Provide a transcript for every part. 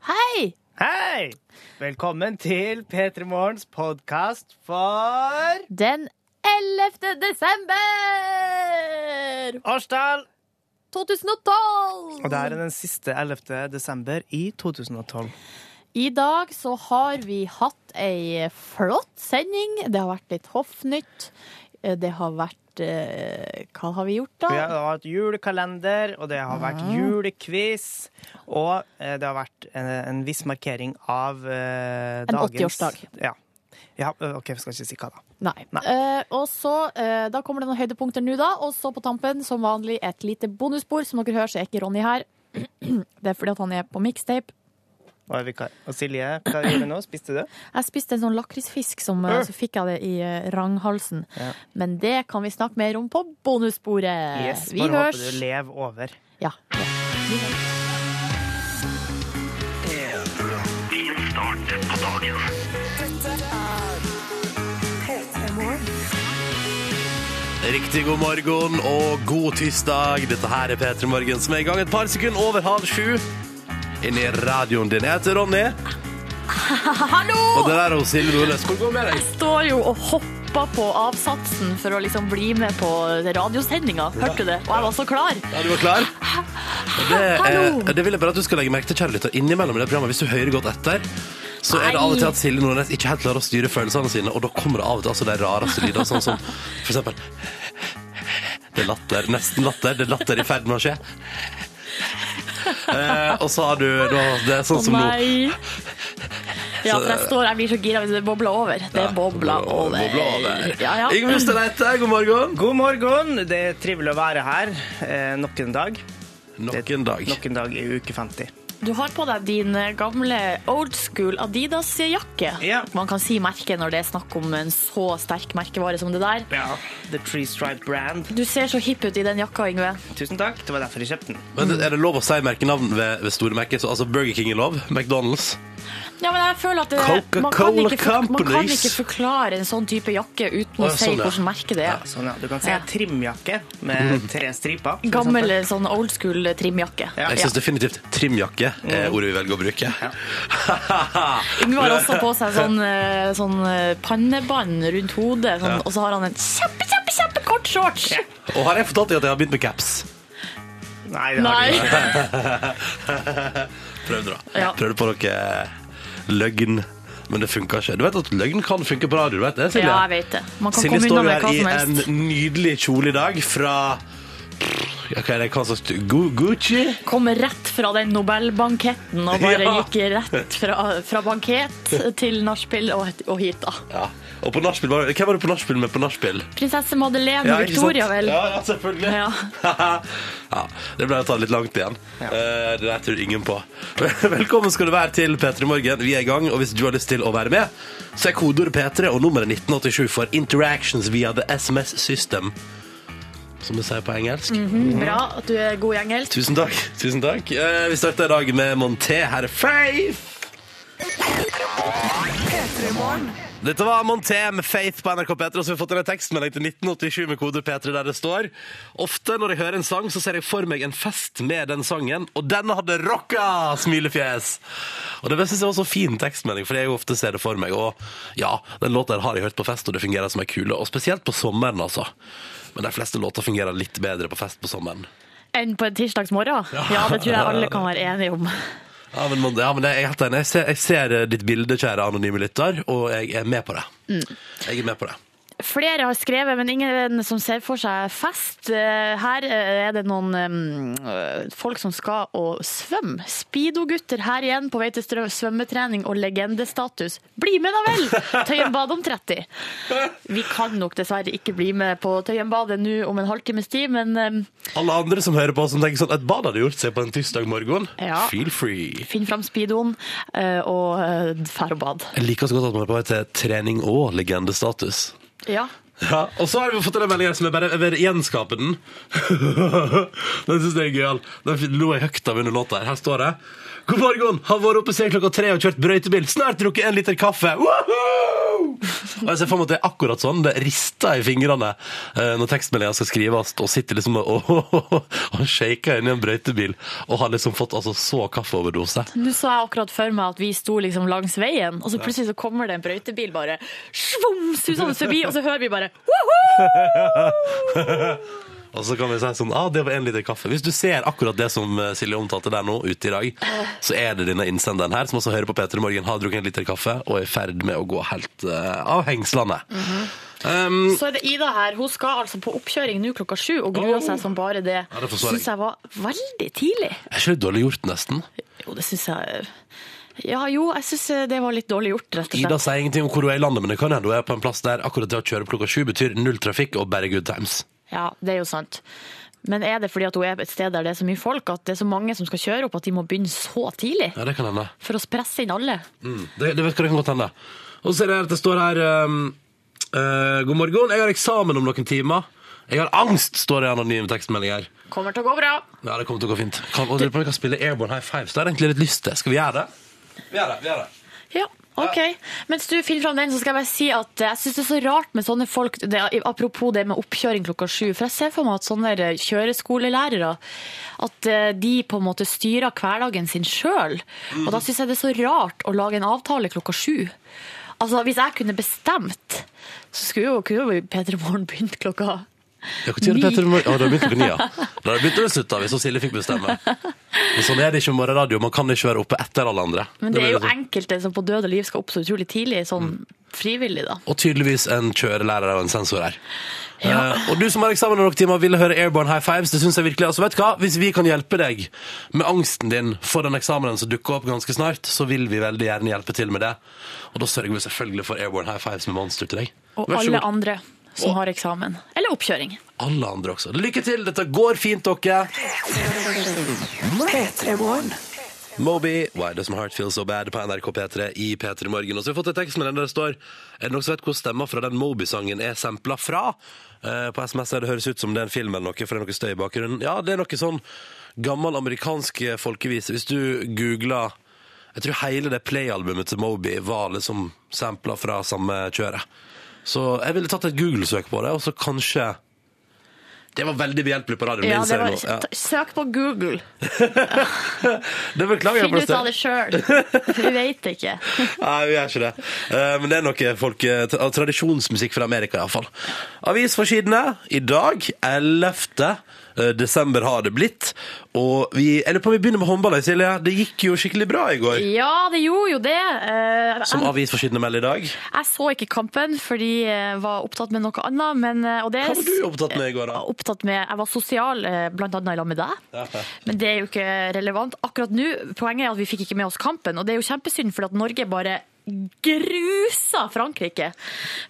Hei! Hei! Velkommen til P3 Morgens podkast for Den 11. desember Årstall 2012! Og det er den siste 11. desember i 2012. I dag så har vi hatt ei flott sending. Det har vært litt hoffnytt. Det har vært eh, Hva har vi gjort, da? Vi har hatt julekalender, og det har vært julequiz. Og eh, det har vært en, en viss markering av eh, En dagens 80-årsdag. Ja. ja. OK, vi skal ikke si hva da. Nei. Nei. Eh, og så, eh, Da kommer det noen høydepunkter nå, da. Og så på tampen, som vanlig, et lite bonusbord. Som dere hører, så er ikke Ronny her. Det er fordi at han er på mixtape. Og, er vikar. og Silje, hva gjorde du nå? Spiste du? Jeg spiste en sånn lakrisfisk, som, eh, så fikk jeg det i eh, ranghalsen. Ja. Men det kan vi snakke mer om på bonussporet. Yes, vi bare høres. håper du lever over. Ja. ja. Vi. Riktig god morgen og god tirsdag. Dette her er P3 Morgen som er i gang et par sekunder over halv sju. Inni radioen din. Jeg heter Ronny, Hallo! og det der er Silje Nordnes. Hvordan går det med deg? Står jo og hopper på avsatsen for å liksom bli med på radiosendinga. Hørte du det? Og jeg var så klar. Ja, du var klar? Det, er, det vil jeg bare at du skal legge merke til, kjære lytter, innimellom i det programmet, hvis du hører godt etter, så er det av og til at Silje Nordnes ikke helt klarer å styre følelsene sine, og da kommer det av og til altså de rareste lyder, sånn som for eksempel Det er latter, nesten latter, det er latter i ferd med å skje. Eh, og så har du da, det er sånn som nå. Ja, for jeg står, jeg blir så gira hvis det bobler over. Det bobler over. Bobler over. Ja, ja. Yngve Ustadreite, god morgen. God morgen! Det er trivelig å være her eh, nok en dag. Nok en dag. Nok en dag i uke 50. Du har på deg din eh, gamle old school Adidas-jakke. Ja. Man kan si merke når det er snakk om en så sterk merkevare som det der. Ja, The Tree Stripe Brand. Du ser så hipp ut i den jakka, Yngve. Tusen takk, det var derfor jeg kjøpte den. Men er det lov å si merkenavn ved, ved store merker? Så, altså Burger King er lov, McDonald's. Ja, men jeg føler at det, man, kan ikke, for- man kan ikke forklare en sånn type jakke uten Å, ja, si sånn, ja. hvilket merke det er. Sånn, ja. Du kan si Ja. en trimjakke med tre striper. Gammel sånn old school trimjakke. Ja. Jeg syns definitivt trimjakke er ordet vi velger å bruke. Yngve har også på seg sånn, eh, sånn eh, pannebånd rundt hodet, sånn, Ja. og så har han en kjempe, kjempe, kjempekort shorts. Ja. Og har jeg fortalt deg at jeg har begynt med caps? Nei, det har Nei. du ikke. Prøvde, da. Ja. Prøvde på noe løgn, men det funka ikke. Du vet at løgn kan funke på radio, du vet det, Silje? Ja, jeg vet det. Man kan Silje komme står unna med hva her i en nydelig kjole i dag fra ja, hva er det, hva slags Gu- Gucci? Kom rett fra den Nobelbanketten og bare Ja. gikk rett fra, fra bankett til nachspiel og, og hit, da. Ja. Og på nachspiel, var hvem var du på nachspiel med på nachspiel? Prinsesse Madeleine Ja, Victoria, vel? Ja, ja, selvfølgelig. Ja. ja, det ble tatt litt langt igjen. Eh, det der tror ingen på. Velkommen skal du være til P3 Morgen. Vi er i gang, og hvis du har lyst til å være med, så er kodeordet P3 og nummeret 1987 for Interactions via the SMS System. Som det sier på engelsk. Bra at du er god i engelsk. Tusen takk. tusen takk Uh, Vi starter i dag med Monté. Her er Faith. Dette var Monté med Faith på NRK P3. Og så har vi fått en tekstmelding til 1987 med kode P3 der det står Ofte når jeg hører en sang, så ser jeg for meg en fest med den sangen, og den hadde rocka! Smilefjes. Og det syns jeg var så fin tekstmelding, for jeg ofte ser det for meg. Og ja, den låta her har jeg hørt på fest, og det fungerer som ei kule. Og spesielt på sommeren, altså. Men de fleste låter fungerer litt bedre på fest på sommeren. Enn på en tirsdagsmorgen? Ja, det tror jeg alle kan være enige om. Ja, men, ja, men jeg, er helt enig. jeg, ser, jeg ser ditt bilde, kjære anonyme lytter, og jeg er med på det. Jeg er med på det. Flere har skrevet, men ingen som ser for seg fest. Eh, Her eh, er det noen eh, folk som skal og svømme. Speedo-gutter her igjen på vei til svømmetrening og legendestatus. Bli med da vel! Tøyen bad om 30. Vi kan nok dessverre ikke bli med på Tøyen badet nå om en halvtimes tid, men eh, Alle andre som hører på, som tenker sånn Et bad hadde gjort seg på en tirsdag morgen. Ja. Feel free. finn fram speedoen og eh, og bad. Jeg liker så godt at man er på vei til trening og legendestatus. Ja. Ja, Og så har vi fått en melding her som jeg bare jeg vil gjenskape den. den syns jeg er gøyal. Den lo jeg høyt av under låta her. Her står det God morgen! Har vært oppe siden klokka tre og kjørt brøytebil. Snart drukket en liter kaffe. Woohoo! Og jeg ser for meg at det er akkurat sånn. Det rister i fingrene eh, når tekstmeldinga skal skrives, og sitter liksom og, og, og shaker inni en brøytebil og har liksom fått altså, så kaffeoverdose. Nå så jeg akkurat for meg at vi sto liksom langs veien, og så plutselig så kommer det en brøytebil bare svum, susende forbi, og så hører vi bare Og så kan vi si sånn, ah, det var en liter kaffe. Hvis du ser akkurat det som eh, Silje omtalte der nå, ute i dag, så er det denne innsenderen her, som også hører på Peter i Morgen, har drukket en liter kaffe og er i ferd med å gå helt uh, av hengslene. um, Så er det Ida her. Hun skal altså på oppkjøring nå klokka sju og gruer seg som bare det. Ja, det. Syns jeg var veldig tidlig. er ikke det dårlig gjort, nesten? Jo, det syns jeg Ja, jo, jeg syns det var litt dårlig gjort, rett og Ida sier ingenting om hvor hun er i landet, men det kan hende hun er på en plass der akkurat det å kjøre opp klokka sju betyr null trafikk og bare good times. Ja, det er jo sant. Men er det fordi at hun er et sted der det er så mye folk, at det er så mange som skal kjøre opp, at de må begynne så tidlig? Ja, det kan hende. For å presse inn alle? Mm, det, det vet hva det kan godt hende. Og så ser jeg at det står her um, uh, God morgen, jeg har eksamen om noen timer. Jeg har angst, står det i anonym tekstmelding her. Kommer til å gå bra. Ja, det kommer til å gå fint. Kan, og dere kan spille Airborne High Five, så det har jeg egentlig litt lyst til. Skal vi gjøre det? Vi gjør det. vi gjør det. Ja, OK. Mens du finner fram den, så skal jeg bare si at jeg syns det er så rart med sånne folk det, Apropos det med oppkjøring klokka sju. For jeg ser for meg at sånne kjøreskolelærere at eh, de på en måte styrer hverdagen sin sjøl. Og da syns jeg det er så rart å lage en avtale klokka sju. Altså, Hvis jeg kunne bestemt, så skulle jo, kunne jo P3 Morgen begynt klokka Ja, Når er det Petter? Å, det har begynt ni, ja. Da har det begynt å slutte, hvis Silje fikk bestemme. Men sånn er det ikke med morgenradio. Man kan ikke være oppe etter alle andre. Men det er jo sånn. enkelte som på døde liv skal opp så utrolig tidlig, sånn frivillig, da. Og tydeligvis en kjørelærer og en sensor her. Eh, og du som har eksamen om noen timer, ville høre Airborne High Fives. Det synes jeg virkelig. Altså, vet du hva? Hvis vi kan hjelpe deg med angsten din for den eksamenen som dukker opp ganske snart, så vil vi veldig gjerne hjelpe til med det. Og da sørger vi selvfølgelig for Airborne High Fives med Monster til deg. Og Vær så alle andre som Og- har eksamen. Eller oppkjøring. Alle andre også. Lykke til, dette går fint, dere. Moby, Why Does My Heart Feel So Bad på NRK P3 i P3 Morgen. Og så har vi fått en tekst med den der det står Er det noen som vet hvor stemma fra den Moby-sangen er sampla fra? Eh, på SMS er det høres ut som det er en film eller noe, for det er noe støy i bakgrunnen. Ja, det er noe sånn gammel amerikansk folkevise. Hvis du googler Jeg tror hele det Play-albumet til Moby var liksom sampla fra samme kjøret. Så jeg ville tatt et Google-søk på det, og så kanskje Det var veldig behjelpelig på radioen. Ja, var. Ja. Søk på Google. Det beklager jeg. Finn ut av det sjøl. Vi vet ikke. Nei, vi gjør ikke det. Eh, Men det er noe folk, tradisjonsmusikk fra Amerika, iallfall. Avisforsidene i dag, 11. desember har det blitt. Og vi, eller på vi begynner med håndball, Silje. Det gikk jo skikkelig bra i går. Ja, det gjorde jo det. Eh, Som Jeg, meld i dag. jeg så ikke kampen fordi jeg var opptatt med noe annet. Men, eh, det, Hva var du opptatt med i går, da? Opptatt med, jeg var sosial, eh, blant annet i lag med deg. Ja, ja. Men det er jo ikke relevant akkurat nå. Poenget er at vi fikk ikke med oss kampen, og det er jo kjempesynd, for at Norge bare grusa Frankrike.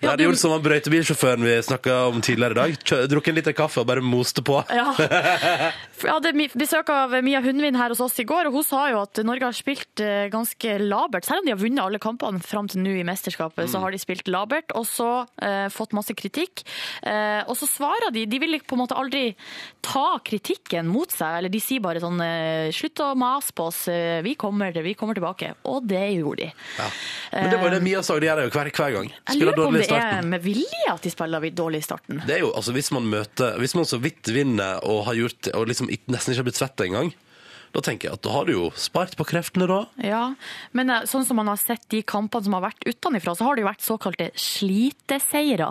Vi hadde det som han brøytebilsjåføren vi snakka om tidligere i dag. Drukket en liter kaffe og bare moste på. Ja. Jeg hadde besøk av Mia Hundvin her hos oss i går, og hun sa jo at Norge har spilt eh, ganske labert. Selv om de har vunnet alle kampene fram til nå i mesterskapet, så har de spilt labert og så eh, fått masse kritikk. Eh, og så svarer de. De vil på en måte aldri ta kritikken mot seg, eller de sier bare sånn eh, Slutt å mase på oss, eh, vi kommer, vi kommer tilbake. Og det gjorde de. Ja. Men det var jo det Mia sa, det gjør de jo hver, hver gang. Jeg Spiller lurer på om dårlig i det er starten. med vilje at de spiller dårlig i starten. Det er jo, altså Hvis man møter, hvis man så vidt vinner og har gjort og liksom ikke- nesten ikke har blitt svett engang, da tenker jeg at da har du jo spart på kreftene, da. Ja, men eh, sånn som man har sett de kampene som har vært utenfra, så har det jo vært såkalte sliteseiere.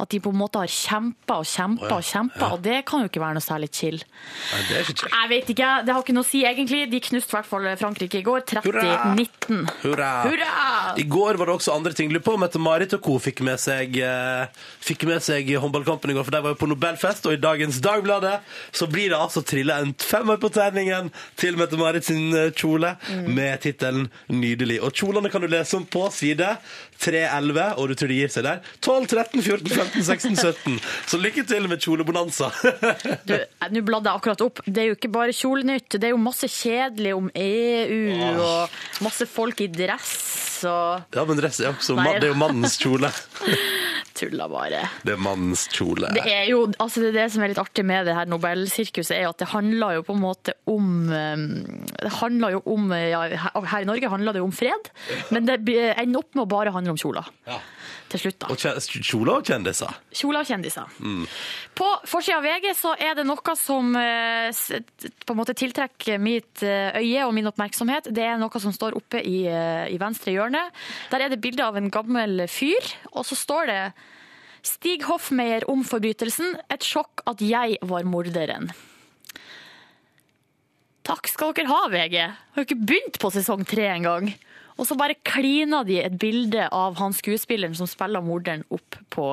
At de på en måte har kjempa og kjempa oh, ja, og kjempa, og det kan jo ikke være noe særlig chill. Nei, det er ikke chill. Jeg vet ikke, det har ikke noe å si egentlig. De knuste i hvert fall Frankrike i går, 30-19. Hurra! Hurra! I går var det også andre ting. Lurer på om Mette-Marit og co. fikk med seg eh, Fikk med seg håndballkampen i går, for de var jo på Nobelfest, og i dagens Dagbladet så blir det altså trilla en femmer på terningen til Mette-Marit sin eh, kjole med tittelen 'Nydelig'. Og kjolene kan du lese om på side 311, og du tror de gir seg der. 12, 13, 14, 15, 16, 17. Så lykke til med kjolebonanza. Du, Nå bladde jeg akkurat opp. Det er jo ikke bare kjolenytt. Det er jo masse kjedelig om EU og masse folk i dress og ja, men dress Nei. Det er jo mannens kjole. Tulla bare. Det er mannens kjole. Det er jo altså det, er det som er litt artig med det her Nobelsirkuset, er jo at det handler jo på en måte om eh, Det handler jo om ja, Her i Norge handler det jo om fred, men det ender opp med å bare handle om kjoler. Ja. Til slutt, da. Og kjoler og kjendiser. Kjoler og kjendiser. På forsida av VG så er det noe som eh, på en måte tiltrekker mitt eh, øye og min oppmerksomhet. Det er noe som står oppe i, eh, i venstre hjørne. Der er det bilde av en gammel fyr, og så står det Stig Hoffmeier om forbrytelsen. Et sjokk at jeg var morderen. Takk skal dere ha, VG. Har jo ikke begynt på sesong tre engang. Og så bare klina de et bilde av han skuespilleren som spiller morderen opp på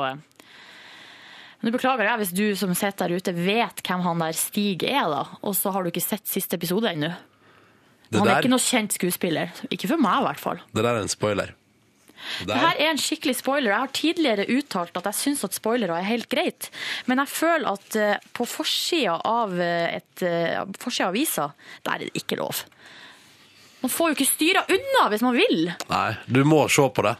Nå beklager jeg hvis du som sitter der ute vet hvem han der Stig er, da. Og så har du ikke sett siste episode ennå. Han er der, ikke noe kjent skuespiller. Ikke for meg, i hvert fall. det der er en spoiler. Det der, her er en skikkelig spoiler. Jeg har tidligere uttalt at jeg syns at spoilere er helt greit, men jeg føler at eh, på forsida av eh, et eh, forsida av avisa, der er det ikke lov. Man får jo ikke styra unna hvis man vil. nei, du må se på det.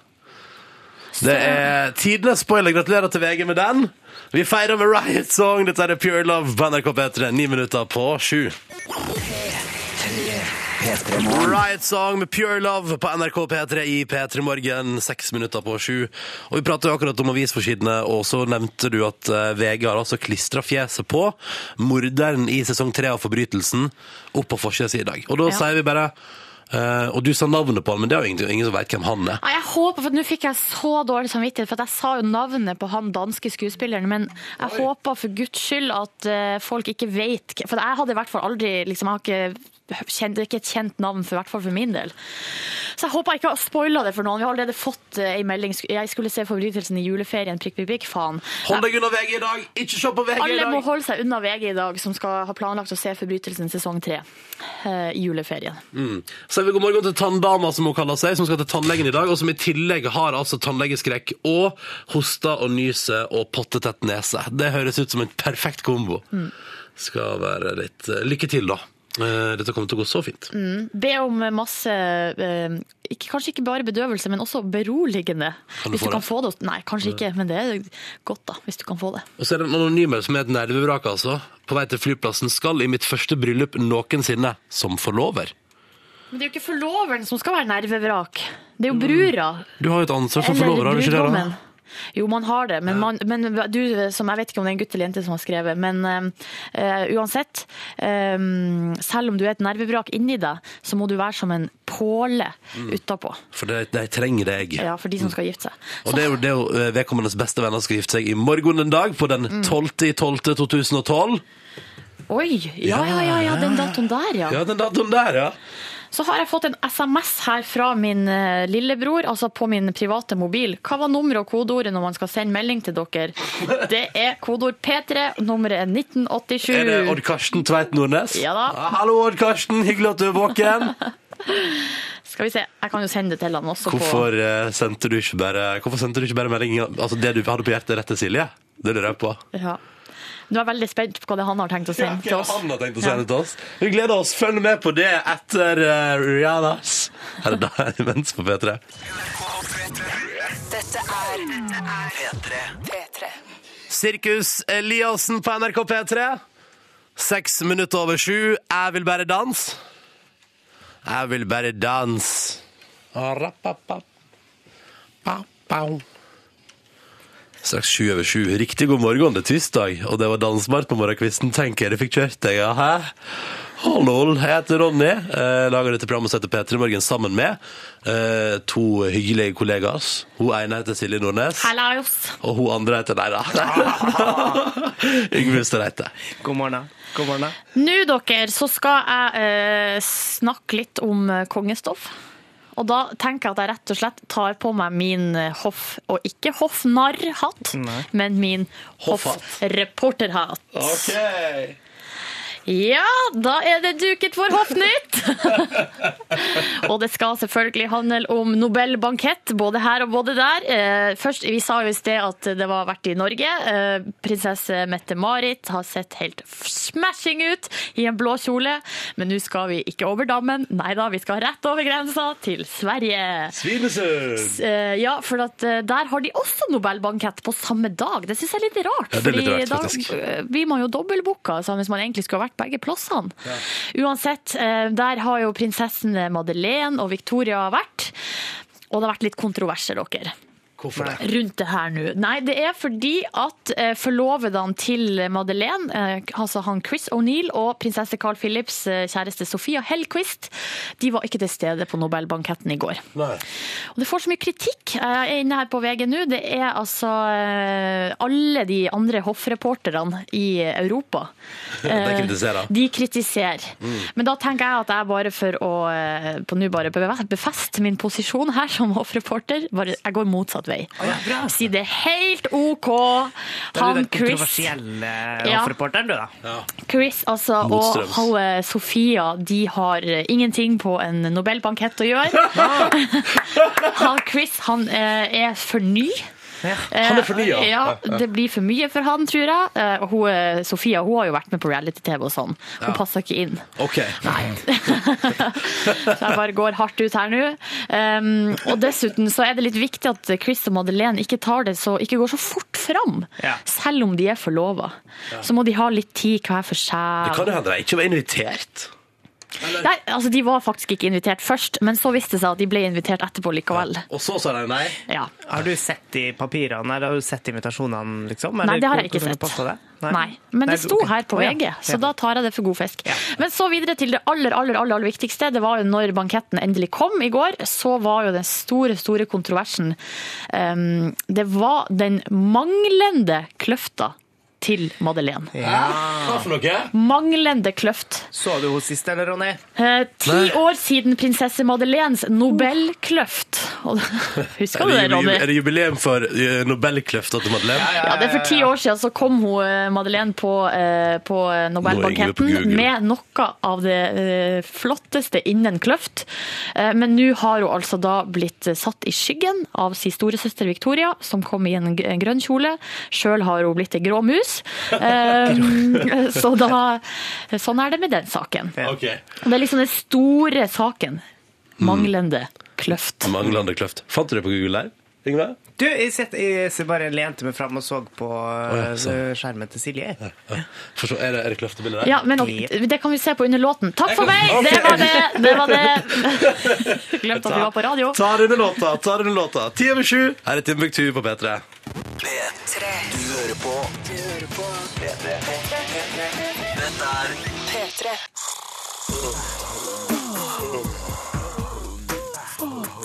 Det er tidenes spoiler. Gratulerer til VG med den. Vi feirer med Riot Song. Dette er Pure Love på NRK P3. Ni minutter på sju. Riot Song med Pure Love på NRK P3 i P3 Morgen. Seks minutter på sju. Og Vi pratet jo akkurat om avisforsidene, og så nevnte du at eh, VG har altså klistra fjeset på morderen i sesong tre av Forbrytelsen opp på forsida si i dag. Og da Ja. sier vi bare eh, Og du sa navnet på han, men det er jo ingen, ingen som vet hvem han er. Nei, jeg håper, for Nå fikk jeg så dårlig samvittighet, for jeg sa jo navnet på han danske skuespilleren. Men jeg håper for guds skyld at uh, folk ikke vet hvem- For jeg hadde i hvert fall aldri liksom, Jeg har ikke kjent, ikke et kjent navn, for, i hvert fall for min del. Så jeg håper jeg ikke har spoila det for noen. Vi har allerede fått ei en melding. Jeg skulle se forbrytelsen i juleferien. Prikk, prikk, prikk. Faen. Hold deg unna VG i dag! Ikke se på VG i Alle må holde seg unna VG i dag, som skal ha planlagt å se Forbrytelsen sesong tre eh, i juleferien. Så vi god morgen til tanndama, som hun kaller seg, som skal til tannlegen i dag, og som i tillegg har altså tannlegeskrekk og hoster og nyser og pottetett nese. Det høres ut som en perfekt kombo. Skal være litt eh, Lykke til, da. Eh, Dette kommer til å gå så fint. Be om masse eh, ikke, Kanskje ikke bare bedøvelse, men også beroligende. Kan du hvis få du kan det? få det. Nei, kanskje ikke, men det er godt da, hvis du kan få det. Og så er det en anonyme som er et nervevrak, altså. På vei til flyplassen. Skal i mitt første bryllup noensinne som forlover. Men det er jo ikke forloveren som skal være nervevrak. Det er jo brura. Du har jo et ansvar for forlover, har du ikke det? da? Jo, man har det, men, man, men du som Jeg vet ikke om det er en gutt eller jente som har skrevet, men uh, uansett. Um, selv om du er et nervevrak inni deg, så må du være som en påle Mm. utapå. For de, de trenger deg. Ja, for de som skal gifte seg. Og det er jo, det er jo eh, vedkommendes beste venner skal gifte seg i morgen en dag, på den Mm. 12.12.2012. Oi! Ja, ja, ja, ja, den datoen der, ja. Ja, den datoen der, ja. Så har jeg fått en SMS her fra min eh, lillebror, altså på min private mobil. Hva var nummeret og kodeordet når man skal sende melding til dere? Det er kodeord P3, nummeret er 1987. Er det Odd Karsten Tveit Nordnes? Ja da. hallo, Odd Karsten. Hyggelig at du er våken. Skal vi se, jeg kan jo sende det til han også Hvorfor, på... sendte du ikke bare, hvorfor sendte du ikke bare melding Altså det du hadde på hjertet rett til Silje? Det lurer jeg på. Ja. Nå er jeg veldig spent på hva det han har tenkt å sende til oss. han har tenkt å sende til oss. Vi gleder oss. Følg med på det etter uh, Rihannas. Her er det imens på P3. Dette er P3. P3. Sirkus Eliassen på NRK P3. Seks minutter over sju. Jeg vil bare danse. Jeg vil bare danse. Arapapap. Pau, pau. Straks sju over sju. Riktig god morgen, det er tirsdag, og det var dansbart på morgenkvisten. Tenker jeg fikk kjørt deg, ja, hæ? Hallo, jeg heter Ronny. Eh, lager dette programmet som heter P3 Morgen sammen med eh, to hyggelige kollegaer. Hun ene heter Silje Nordnes. Hallaus! Og hun andre heter Nei da. Yngve Ustadreite. God morgen. God morgen. Nå, dere, så skal jeg eh, snakke litt om eh, kongestoff. Og da tenker jeg at jeg rett og slett tar på meg min eh, hoff, og ikke hoffnarrhatt, men min hoffreporterhatt. OK. Ja, da er det duket for Hoffnytt! Og det skal selvfølgelig handle om Nobelbankett, både her og både der. Eh, Først, Vi sa jo i sted at det var vært i Norge. Eh, Prinsesse Mette-Marit har sett helt smashing ut i en blå kjole. Men nå skal vi ikke over dammen. Nei da, vi skal rett over grensa til Sverige. Svinesund! Eh, Ja, for at der har de også Nobelbankett på samme dag. Det syns jeg er litt rart. Ja, det er litt rart, faktisk. Da blir man jo dobbeltbooka sånn, hvis man egentlig skulle ha vært begge plassene. Uansett, eh, der har jo prinsessene Madeleine og Victoria vært. Og det har vært litt kontroverser, dere. Hvorfor det? Rundt det her nå. Nei, det er fordi at eh, forlovedene til Madeleine, eh, altså han Chris O'Neill og prinsesse Carl Phillips eh, kjæreste Sofia Hellquist, de var ikke til stede på Nobelbanketten i går. Nei. Og det får så mye kritikk. Jeg er inne her på VG nå. Det er altså eh, alle de andre hoffreporterne i Europa. De eh, kritiserer. De kritiserer. Men da tenker jeg at jeg bare for å eh, på nå bare befeste min posisjon her som hoffreporter, bare, jeg går motsatt vei. Si det er helt OK. Da er Han du den Chris kontroversielle Ja. hoffreporteren, du, da. Chris altså, og hun, eh, Sofia de har eh, ingenting på en Nobelbankett å gjøre. han Chris han eh, er for ny. Han er for ny, ja. ja. Det blir for mye for han, tror jeg. Eh, Og hun, eh, Sofia hun har jo vært med på reality-TV og sånn. Hun passer ikke inn. OK. Nei. Så jeg bare går hardt ut her nå. Um, og dessuten så er det litt viktig at Chris og Madeleine ikke tar det så, ikke går så fort fram. Ja. Selv om de er forlova. Så må de ha litt tid hver for seg. Det kan jo hende de ikke var invitert. Nei, altså De var faktisk ikke invitert først, men så viste det seg at de ble invitert etterpå likevel. Og så sa de nei. Ja. Har du sett de papirene, eller har du sett invitasjonene, liksom? Nei, det har jeg ikke sett. Nei. Nei. Men Nei, det sto okay. her på Å, ja. Så da tar jeg det for god fisk. Ja. Men så videre til det aller, aller, aller, aller viktigste. Det var jo når banketten endelig kom i går, så var jo den store, store kontroversen um, Det var den manglende kløfta til Madeleine. Hva for noe? Manglende kløft. Så du henne sist, eller, Ronny? Eh, ti Nei. år siden prinsesse Madeleines Nobelkløft. Husker du det, Ronny? er det jubileum for uh, Nobelkløfta til Madeleine? Ja, det er For ti år siden så kom hun, eh, Madeleine på, eh, på Nobelbanketten med noe av det eh, flotteste innen kløft. Eh, Men nå har hun altså da blitt eh, satt i skyggen av sin storesøster Victoria, som kom i en en grønn kjole. Sjøl har hun blitt ei grå mus. Eh, Så da Sånn er det med den saken. Okay. Det er liksom den store saken. Manglende kløft. Manglende kløft. Fant du det på Google der? Yngve? Du, jeg, sett, jeg bare lente meg fram og så på ja, eh, sånn. skjermen til Silje. Forstå, er det, er det kløftebildet der? Ja, men det kan vi se på under låten. Takk for meg! Det var det! det, var det. Glemte at vi var på radio. Ta denne låta, ta denne låta. Ti over sju. Her er Timbuktu på P3. P3. Du hører på Du hører på P3. Dette er P3.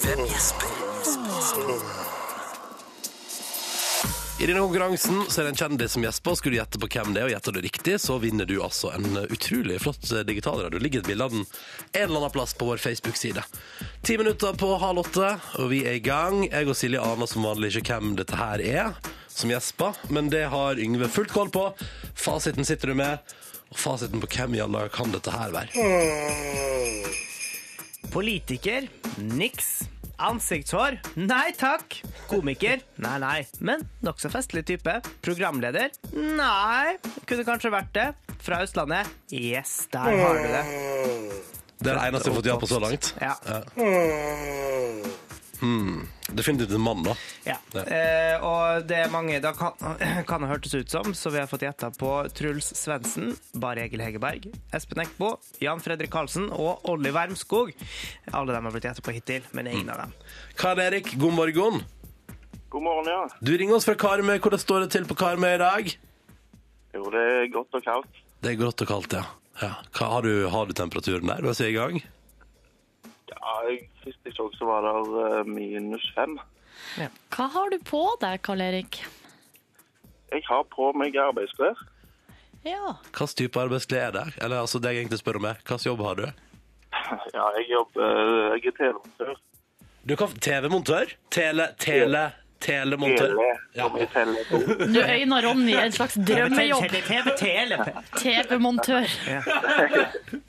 Hvem gjesper? I denne konkurransen så er det en kjendis som gjesper. Skulle du gjette på hvem det er, og gjetter du riktig, så vinner du altså en utrolig flott digitalradio. Det ligger et bilde av den en eller annen plass på vår Facebook-side. Ti minutter på halv åtte, og vi er i gang. Jeg og Silje aner som vanlig ikke hvem dette her er som gjesper, men det har Yngve fullt koll på. Fasiten sitter du med, og fasiten på hvem i alle kan dette her være. Politiker? Niks. Ansiktshår? Nei takk. Komiker? Nei, nei. Men nokså festlig type. Programleder? Nei. Kunne kanskje vært det. Fra Østlandet? Yes, der har du det. Det er det eneste jeg har fått ja på så langt. Ja. Definitivt en mann, da. ja. Ja. Eh, og det er mange da kan, kan det hørtes ut som, så vi har fått gjetta på Truls Svendsen, Bare Egil Hegerberg, Espen Eckbo, Jan Fredrik Karlsen og Olli Wermskog. Alle dem har blitt gjetta på hittil, men ingen av dem. Karl Erik, god morgen. God morgen, ja. Du ringer oss fra Karmøy. Hvordan står det til på Karmøy i dag? Jo, det er godt og kaldt. Det er grått og kaldt, ja. ja. Hva, har, du, har du temperaturen der Hva sier er i gang? Ja, sist jeg så, så var det minus fem. Hva har du på deg, Karl Erik? Jeg har på meg arbeidsklær. Ja. Hvilken type arbeidsklær er det? Eller altså, det jeg egentlig spør om er, hvilken jobb har du? Ja, jeg jobber eh, Jeg er telemontør. Du kan TV-montør? Tele, tele, Telemontør. Tele, Ja. Nå øyner Ronny en slags drømmejobb. TV-montør.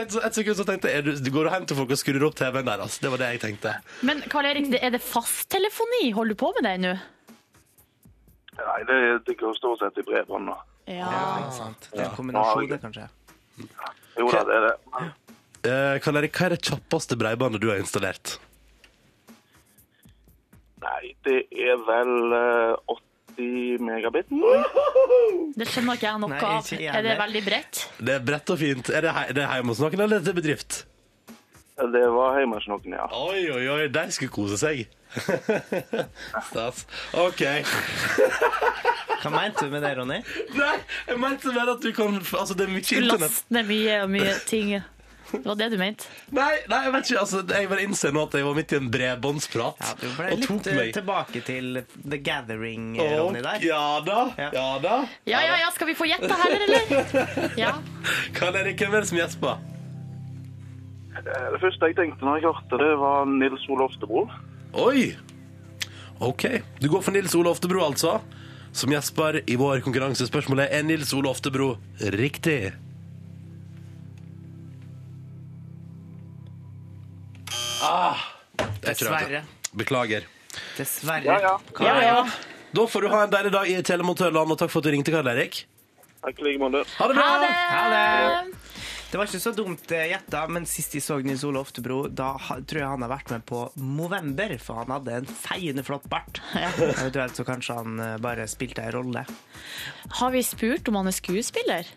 Et sekund så tenkte jeg du, du går hjem til folk og skrur opp TV-en deres. Det var det jeg tenkte. Men Karl Erik, er det fasttelefoni? Holder du på med det nå? Nei, det, det går stort sett i bredbånd nå. Ja. ja. Det er en kombinasjon, det, kanskje. Jo da, det er det. Eh, Karl Erik, hva er det kjappeste bredbåndet du har installert? Nei, det er vel eh, 80 megabit. Det skjønner ikke jeg noe Nei, av. ikke jeg Er det heller. veldig bredt? Det er bredt og fint. Er det, he det hjemme hos noen, eller er det bedrift? Det var hjemme hos noen, ja. Oi, oi, oi, de skulle kose seg. Stas. OK. Hva mente du med det, Ronny? Nei, jeg mente mer at du kan Altså, det er mye Du internett. laster ned mye og mye ting. Det var det du mente? Nei, nei, jeg vet ikke. Altså, jeg bare innser nå at jeg var midt i en bredbåndsprat. Ja, du ble og litt eh, meg. tilbake til The Gathering, Å, Ronny, der. Ja da. Ja. Ja da. Ja, ja, ja, skal vi få gjette heller, eller? Ja. Karl Erik, hvem er det som gjesper? Eh, Det første jeg tenkte når jeg hørte det, var Nils Ole Oftebro. Oi! OK. Du går for Nils Ole Oftebro, altså. Som gjesper i vår konkurranse. Spørsmålet er Nils Ole Oftebro riktig. Ah, Dessverre. Beklager. Dessverre. Ja, ja. Karl Ja, ja. Da får du ha en deilig dag i Telemontørland, og takk for at du ringte, Karl Erik. Takk i like måte. Ha det bra! Ha det! Ha det! Det var ikke så dumt eh, gjetta, men sist jeg så Nils Ole Oftebro, da tror jeg han har vært med på Movember, for han hadde en feiende flott bart. Eventuelt så kanskje han eh, bare spilte ei rolle. Har vi spurt om han er skuespiller?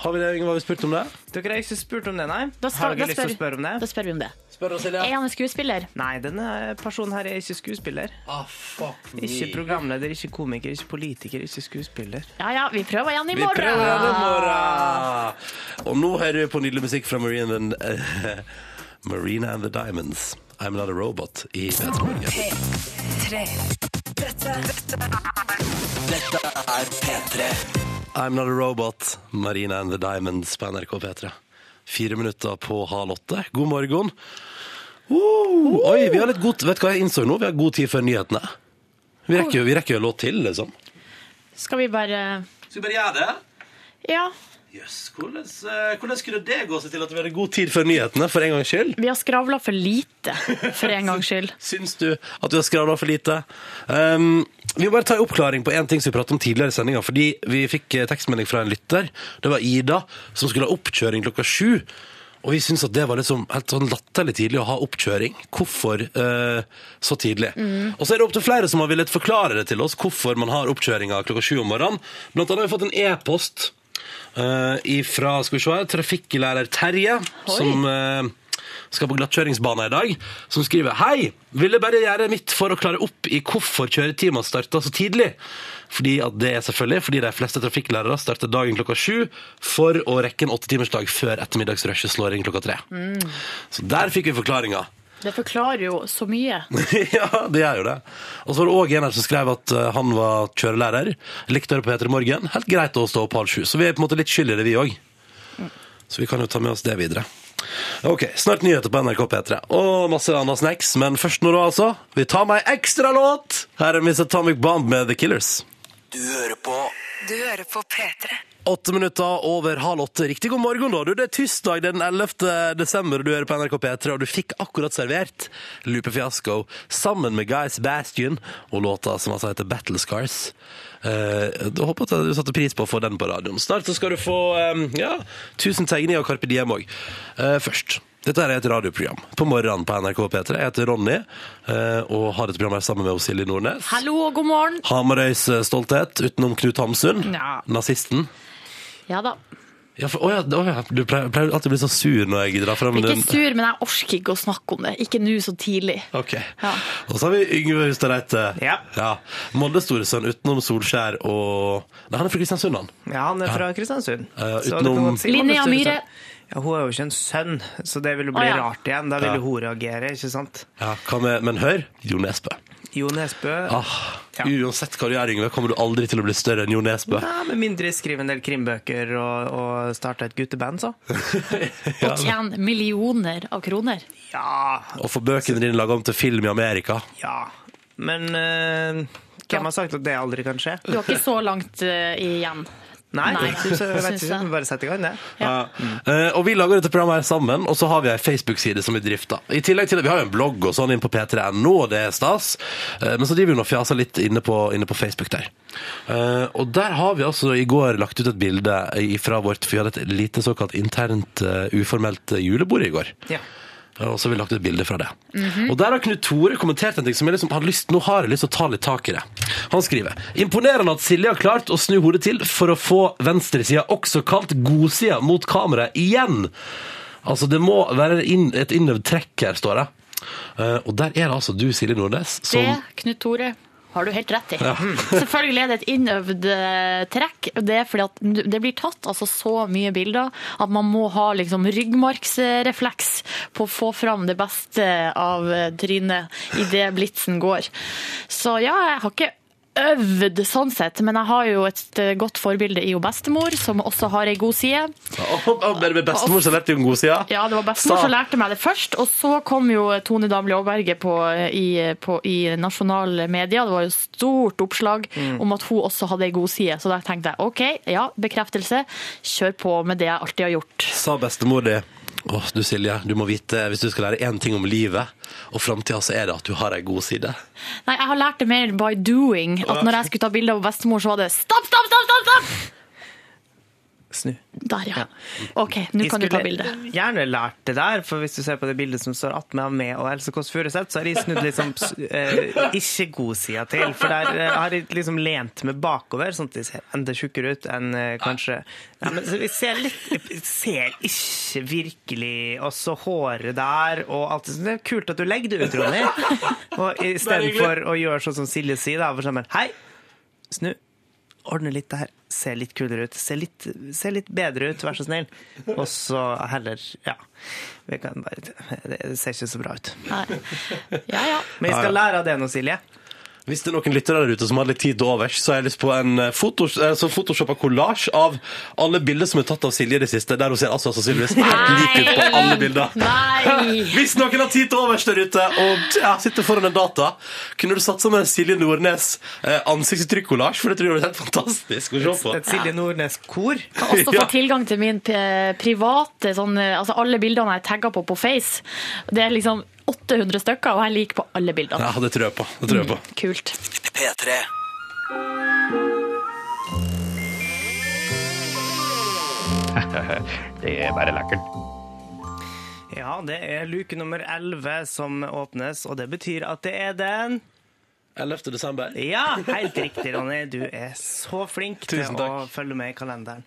Har vi det, Inge? har vi spurt om det? Dere har ikke spurt om det, nei? Da Har da dere lyst til å spørre om det? Da spør vi om det. Spør oss, Silje. Er han en skuespiller? Nei, denne personen her er ikke skuespiller. Ah, fuck me. Ikke programleder, ikke komiker, ikke politiker, ikke skuespiller. Ja ja, vi prøver igjen i Vi morgen. prøver igjen i morgen! Og nå hører vi på nydelig musikk fra Marina and, uh, Marina and the Diamonds. I'm not a robot i P3 Morgen. P3. Dette, dette Dette er P3. I'm not a robot, Marina and the Diamonds på NRK P3. Fire minutter på halv åtte. God morgen. Uh, oi, vi har litt god Vet du hva jeg innså nå? Vi har god tid før nyhetene. Vi rekker jo vi rekker jo en låt til, liksom. Skal vi bare Skal vi bare gjøre det? Ja. Jøss, hvordan, eh, hvordan skulle det gå seg til at vi hadde god tid før nyhetene, for en gangs skyld? Vi har skravla for lite, for en gangs skyld. Syns du at vi har skravla for lite? Um, vi må bare ta en oppklaring på en ting som vi pratet om tidligere i sendinga. Fordi vi fikk eh, tekstmelding fra en lytter. Det var Ida som skulle ha oppkjøring klokka sju. Og vi syns at det var liksom helt sånn latterlig tidlig å ha oppkjøring. Hvorfor eh, så tidlig? Og så er det opp til flere som har villet forklare det til oss, hvorfor man har oppkjøringa klokka sju om morgenen. Blant annet har vi fått en e-post eh, fra skal vi se, trafikklærer Terje, som eh, skal på glattkjøringsbana i dag, som skriver Hei, ville bare gjøre mitt for å klare opp i hvorfor kjøretimen starta så tidlig. Fordi at det er selvfølgelig fordi de fleste trafikklærere starter dagen klokka sju for å rekke en åttetimersdag før ettermiddagsrushet slår inn klokka tre. Så der fikk vi forklaringa. Det forklarer jo så mye. ja, det gjør jo det. Og så var det òg en her som skrev at eh, han var kjørelærer. Likte det på Peter i Morgen. Helt greit å stå opp halv sju. Så vi er på en måte litt skyld i det, vi òg. Så vi kan jo ta med oss det videre. Ok, Snart nyheter på NRK P3 og masse annet snacks. Men først nå, altså. Vi tar med ei ekstralåt! Her er Miss Atomic Bomb med The Killers. Du hører på Du hører på P3. Åtte minutter over halv åtte. Riktig god morgen, da. Du, det er tirsdag den 11. desember, og du hører på NRK P3, og du fikk akkurat servert Lupe Fiasco sammen med Guys Bastion og låta som altså heter Battle Scars. Eh, jeg håper at du satte pris på å få den på radioen. Snart så skal du få eh, ja, 1000 tegninger av Carpe Diem òg. først. Dette er et radioprogram på morgenen på NRK P3. Jeg heter Ronny eh, og har dette programmet sammen med Silje Nordnes. Hallo og god morgen. Hamarøys eh, stolthet utenom Knut Hamsun. Ja. Nazisten. Ja da. Ja, for, å ja, å ja, du pleier, pleier alltid å bli så sur når jeg drar fram Ikke sur, men jeg orker ikke å snakke om det. Ikke nå så tidlig. Ok. Ja. Og så har vi Yngve Hustad Reite. Ja. Molde storesønn utenom Solskjær og Nei, han er fra Kristiansund, han. Ja, han er fra Kristiansund. Uh, utenom- si Linnea Myhre. Ja, hun er jo ikke en sønn, så det ville bli ja. rart igjen. Da ville Ja. hun reagere, ikke sant? Ja, hva med, Men hør, Jo Nesbø. Jo Nesbø Ah, Ja. Uansett hva du gjør, Yngve, kommer du aldri til å bli større enn Jo Nesbø. Nei, Med mindre skrive en del krimbøker og, og starte et gutteband, så. Ja, Og tjene millioner av kroner. Ja, og få bøkene dine laga om til film i Amerika. ja. men uh, hvem har sagt at det aldri kan skje? Du har ikke så langt uh, igjen. Nei, Nei, synes jeg, vet ikke, bare sett i gang det. Ja. Uh, og vi lager dette programmet her sammen, og så har vi ei Facebook-side som vi drifter. I tillegg til at vi har jo en blogg og sånn inn på p3.no, og det er stas. Uh, men så driver vi nå og fjaser litt inne på, inne på Facebook der. Uh, og der har vi altså i går lagt ut et bilde fra vårt For vi hadde et lite såkalt internt uformelt julebord i går. Ja. Og så har vi lagt ut bilde fra det. Og der har Knut Tore kommentert en ting som jeg liksom har lyst, nå har jeg lyst til å ta litt tak i det. Han skriver Imponerende at Silje har klart å snu hodet til for å få venstresida, også kalt godsida, mot kameraet igjen. Altså, det må være inn, et innøvd trekk her, står det. Uh, og der er det altså du, Silje Nordnes, som Det, Knut Tore, har du helt rett i. Selvfølgelig er det et innøvd eh, trekk. Det er fordi at det blir tatt altså så mye bilder at man må ha liksom ryggmargsrefleks på å få fram det beste av eh, trynet idet blitsen går. Så ja, jeg har ikke øvd sånn sett, men jeg har jo et eh, godt forbilde i jo bestemor, som også har ei god side. Å, Bare med bestemor som lærte jo en god side. Ja, det var bestemor som lærte meg det først, og så kom jo Tone Damli Aaberge i, på, i nasjonale medier. Det var jo stort oppslag om at hun også hadde ei god side, så da tenkte jeg OK, ja, bekreftelse. Kjør på med det jeg alltid har gjort. Sa bestemor di Åh, du Silje, du må vite, hvis du skal lære én ting om livet og framtida, så er det at du har ei god side. Nei, jeg har lært det mer by doing. At når jeg skulle ta bilde av bestemor, så var det stopp, stopp, stopp, stopp! stopp! Snu. Der, ja. OK, nå kan du ta bilde. gjerne lært det der, for hvis du ser på det bildet som står attmed av meg og Else Kåss Furuseth, så har jeg snudd liksom eh, ikke godsida til. For der eh, har jeg liksom lent meg bakover, sånn at de ser enda tjukkere ut enn eh, kanskje Nei, men så Vi ser litt jeg Ser ikke virkelig også håret der og alt det sånn. Det er kult at du legger det ut, Ronny. Og istedenfor å gjøre sånn som Silje sier, da, for eksempel Hei, snu. Ordne litt det her. Se litt kulere ut. Se litt, se litt bedre ut, vær så snill. Og så heller Ja. Vi kan bare, det ser ikke så bra ut. Nei. Ja, ja. Men vi skal lære av det nå, Silje. Hvis det er noen lyttere der ute som har litt tid til overs, så har jeg lyst på en eh, fotos, eh, photoshoppa kollasj av alle bilder som er tatt av Silje i det siste, der hun ser altså sannsynligvis helt lik ut på alle bilder. Nei! Hvis noen har tid til overs der ute og ja, sitter foran en data, kunne du satt med Silje Nordnes eh, ansiktsuttrykk-kollasj, for det tror jeg hadde helt fantastisk å se på. Et Silje Nordnes-kor. Kan Også få tilgang til min private sånn, Altså alle bildene jeg tagger på på Face. Det er liksom 800 stykker, og jeg liker på alle bildene. Ja, det tror jeg på. Det tror jeg på. Kult. P3. Det er bare lekkert. Ja, det er luke nummer 11 som åpnes, og det betyr at det er den 11. desember. Ja, helt riktig, Ronny. Du er så flink til å følge med i kalenderen.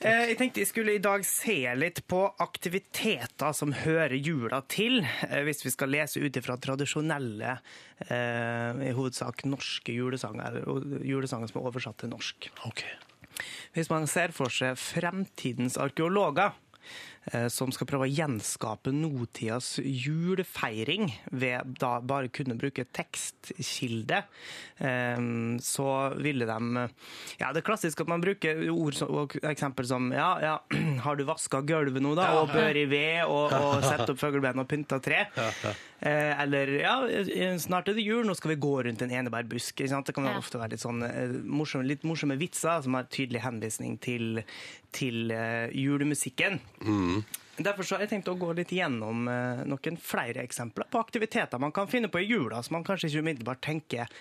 Eh, Jeg tenkte jeg skulle i dag se litt på aktiviteter som hører jula til, eh, hvis vi skal lese ut ifra tradisjonelle, eh, i hovedsak norske julesanger, julesanger som er oversatt til norsk. Ok. Hvis man ser for seg fremtidens arkeologer, som skal prøve å gjenskape nåtidas julefeiring ved da bare kunne bruke tekstkilde, eh, så ville de Ja, det er klassisk at man bruker ord som, og eksempel som Ja, ja, har du vaska gulvet nå, da? Og bør i ved, og, og sett opp fugleben og pynta tre? Eh, eller ja, eh, snart er det jul, nå skal vi gå rundt en enebærbusk. Det kan ofte være litt sånn eh, morsomme, litt morsomme vitser som har tydelig henvisning til, til julemusikken. julemusikken. Derfor så har jeg tenkt å gå litt gjennom eh, noen flere eksempler på aktiviteter man kan finne på i jula, som man kanskje ikke umiddelbart tenker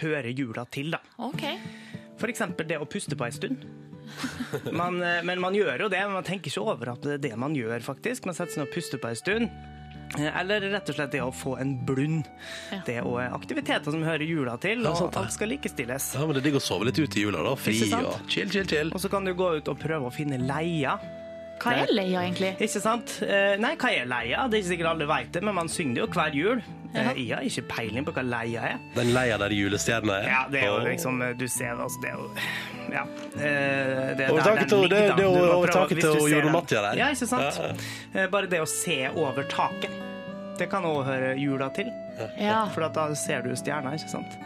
hører jula til. da. Okay. Eksempel det å puste på en stund. Man, eh, men man gjør jo det, men man tenker ikke over at det er det man gjør, faktisk. Man setter seg ned og puster på en stund. Eh, Eller rett og slett det å få en blund. Ja. Det er aktiviteter som hører jula til, og sant alt skal likestilles. Ja, men det er digg å sove litt ute i jula, da. Fri og chill, chill, chill. Og så kan du gå ut og prøve å finne leia. Hva er leia, egentlig? Ikke sant? Eh, Nei, hva er leia? Det er ikke sikkert alle vet det, men man synger det jo hver jul. Ja. Jeg har ikke peiling på hva leia er. Den leia der julestjerna er. Ja, det er jo liksom eh, Du ser altså, det er jo Ja. eh, Det er Over taket til- det- det er over taket til Jorunn. Mattia der. Ja, ikke sant? Ja, Eh, Bare det å se over taket. Det kan òg høre jula til. Ja. For da ser du stjerna, ikke sant?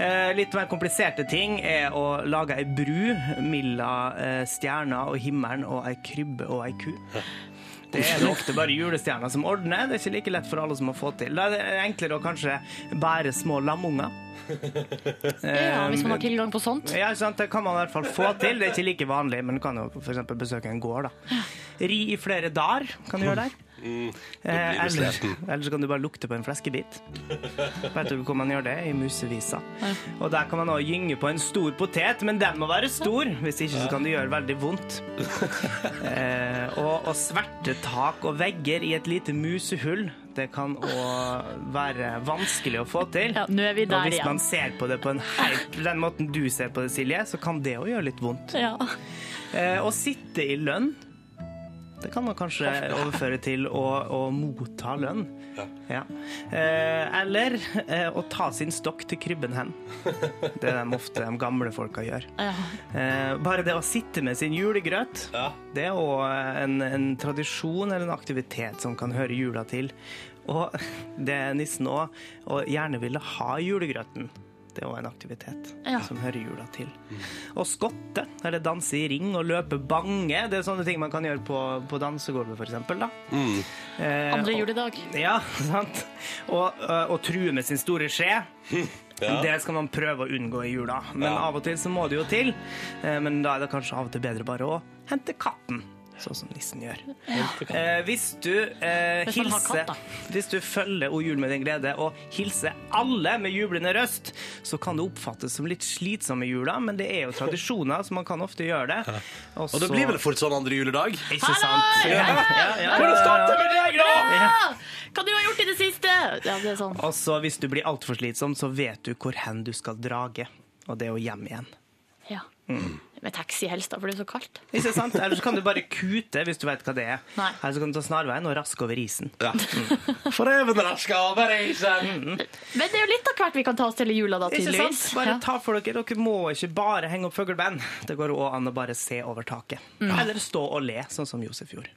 Eh, litt mer kompliserte ting er å lage ei bru mellom eh, stjerna og himmelen og ei krybbe og ei ku. Det er det ofte bare julestjerner som ordner. Det er ikke like lett for alle som må få til. Da er det enklere å kanskje bære små lamunger. Ja, hvis man har tilgang på sånt. Ja, sant? Det kan man i hvert fall få til. Det er ikke like vanlig, men du kan jo f.eks. besøke en gård. da. Ri i flere dager kan du gjøre der. Eh, eller, eller så kan du bare lukte på en fleskebit. Vet du hvor man gjør det? I musevisa. Og der kan man også gynge på en stor potet, men den må være stor. Hvis ikke så kan det gjøre veldig vondt. Eh, og, og sverte tak og vegger i et lite musehull, det kan òg være vanskelig å få til. Ja, nå er vi og hvis man ser på det på en helt, den måten du ser på det, Silje, så kan det òg gjøre litt vondt. Ja. Eh, å sitte i lønn, det kan man kanskje overføre til å, å motta lønn. Ja. Eh, eller eh, å ta sin stokk til krybben hen. Det er de ofte de gamle folka gjør. Ja. Eh, bare det å sitte med sin julegrøt, Ja. det er òg en, en tradisjon eller en aktivitet som kan høre jula til. Og det er nissen òg, og gjerne ville ha julegrøten. Det er òg en aktivitet Ja. som hører jula til. Å skotte, eller danse i ring og løpe bange, det er sånne ting man kan gjøre på, på dansegulvet, for eksempel. Mm. Eh, Andre og- juledag. ja, sant. Og, øh, og true med sin store skje. Det skal man prøve å unngå i jula. Men av og til så må det jo til. Eh, Men da er det kanskje av og til bedre bare å hente katten. Sånn som nissen gjør. Eh, hvis du eh, Hvis hilser katt. Hvis du følger O jul med din glede og hilser alle med jublende røst, så kan det oppfattes som litt slitsom i jula, men det er jo tradisjoner, så man kan ofte gjøre det. Og det blir vel fort sånn andre juledag? Ikke sant? Ja, ja, ja, ja, Hvordan starter med deg, da? Ja! Hva du har gjort i det siste? Ja, det er sånn. Og så hvis du blir altfor slitsom, så vet du hvor hen du skal drage. Og det er jo hjem igjen. Ja. Mm. Med taxi helst, da, for det er så kaldt. Ikke sant? Eller så kan du bare kute hvis du vet hva det er. Nei. Eller så kan du ta snarveien og raske over isen. Ja. For even raske over isen. Men det er jo litt av hvert vi kan ta oss til i jula, da, Ikke sant? tydeligvis. Bare Ja. ta for dere. Dere må ikke bare henge opp fugleband. Det går òg an å bare se over taket. Mm. Eller stå og le, sånn som Josef gjorde.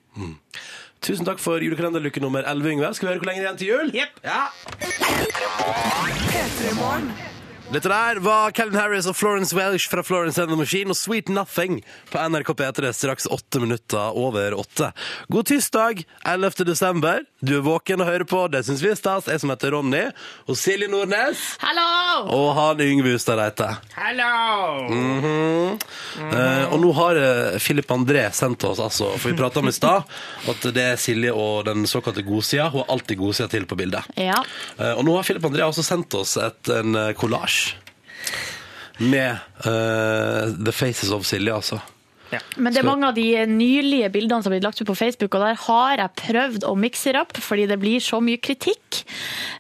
Tusen takk for julekalenderluke nummer 11, Yngve. Skal vi høre hvor lenge det er igjen til jul? Yep. Ja. Dette der var Calvin Harris og Florence Welsh fra Florence and the Machine og Sweet Nothing på NRK P3 straks åtte minutter over åtte. God tirsdag 11. desember. Du er våken og hører på. Det syns vi er stas. Jeg som heter Ronny, og Silje Nordnes Hallo! og han Yngve Hustad Reite. Hallo! Mhm. Eh, og nå har eh, Philip André sendt oss, altså, for vi prata om i stad, at det er Silje og den såkalte godsida. Hun har alltid godsida til på bildet. Ja. Eh, og nå har Philip André også sendt oss et, en kollasj med uh, The Faces of Silje, altså. Ja. Men det er mange av de nylige bildene som har blitt lagt ut på Facebook, og der har jeg prøvd å mikse det opp, fordi det blir så mye kritikk.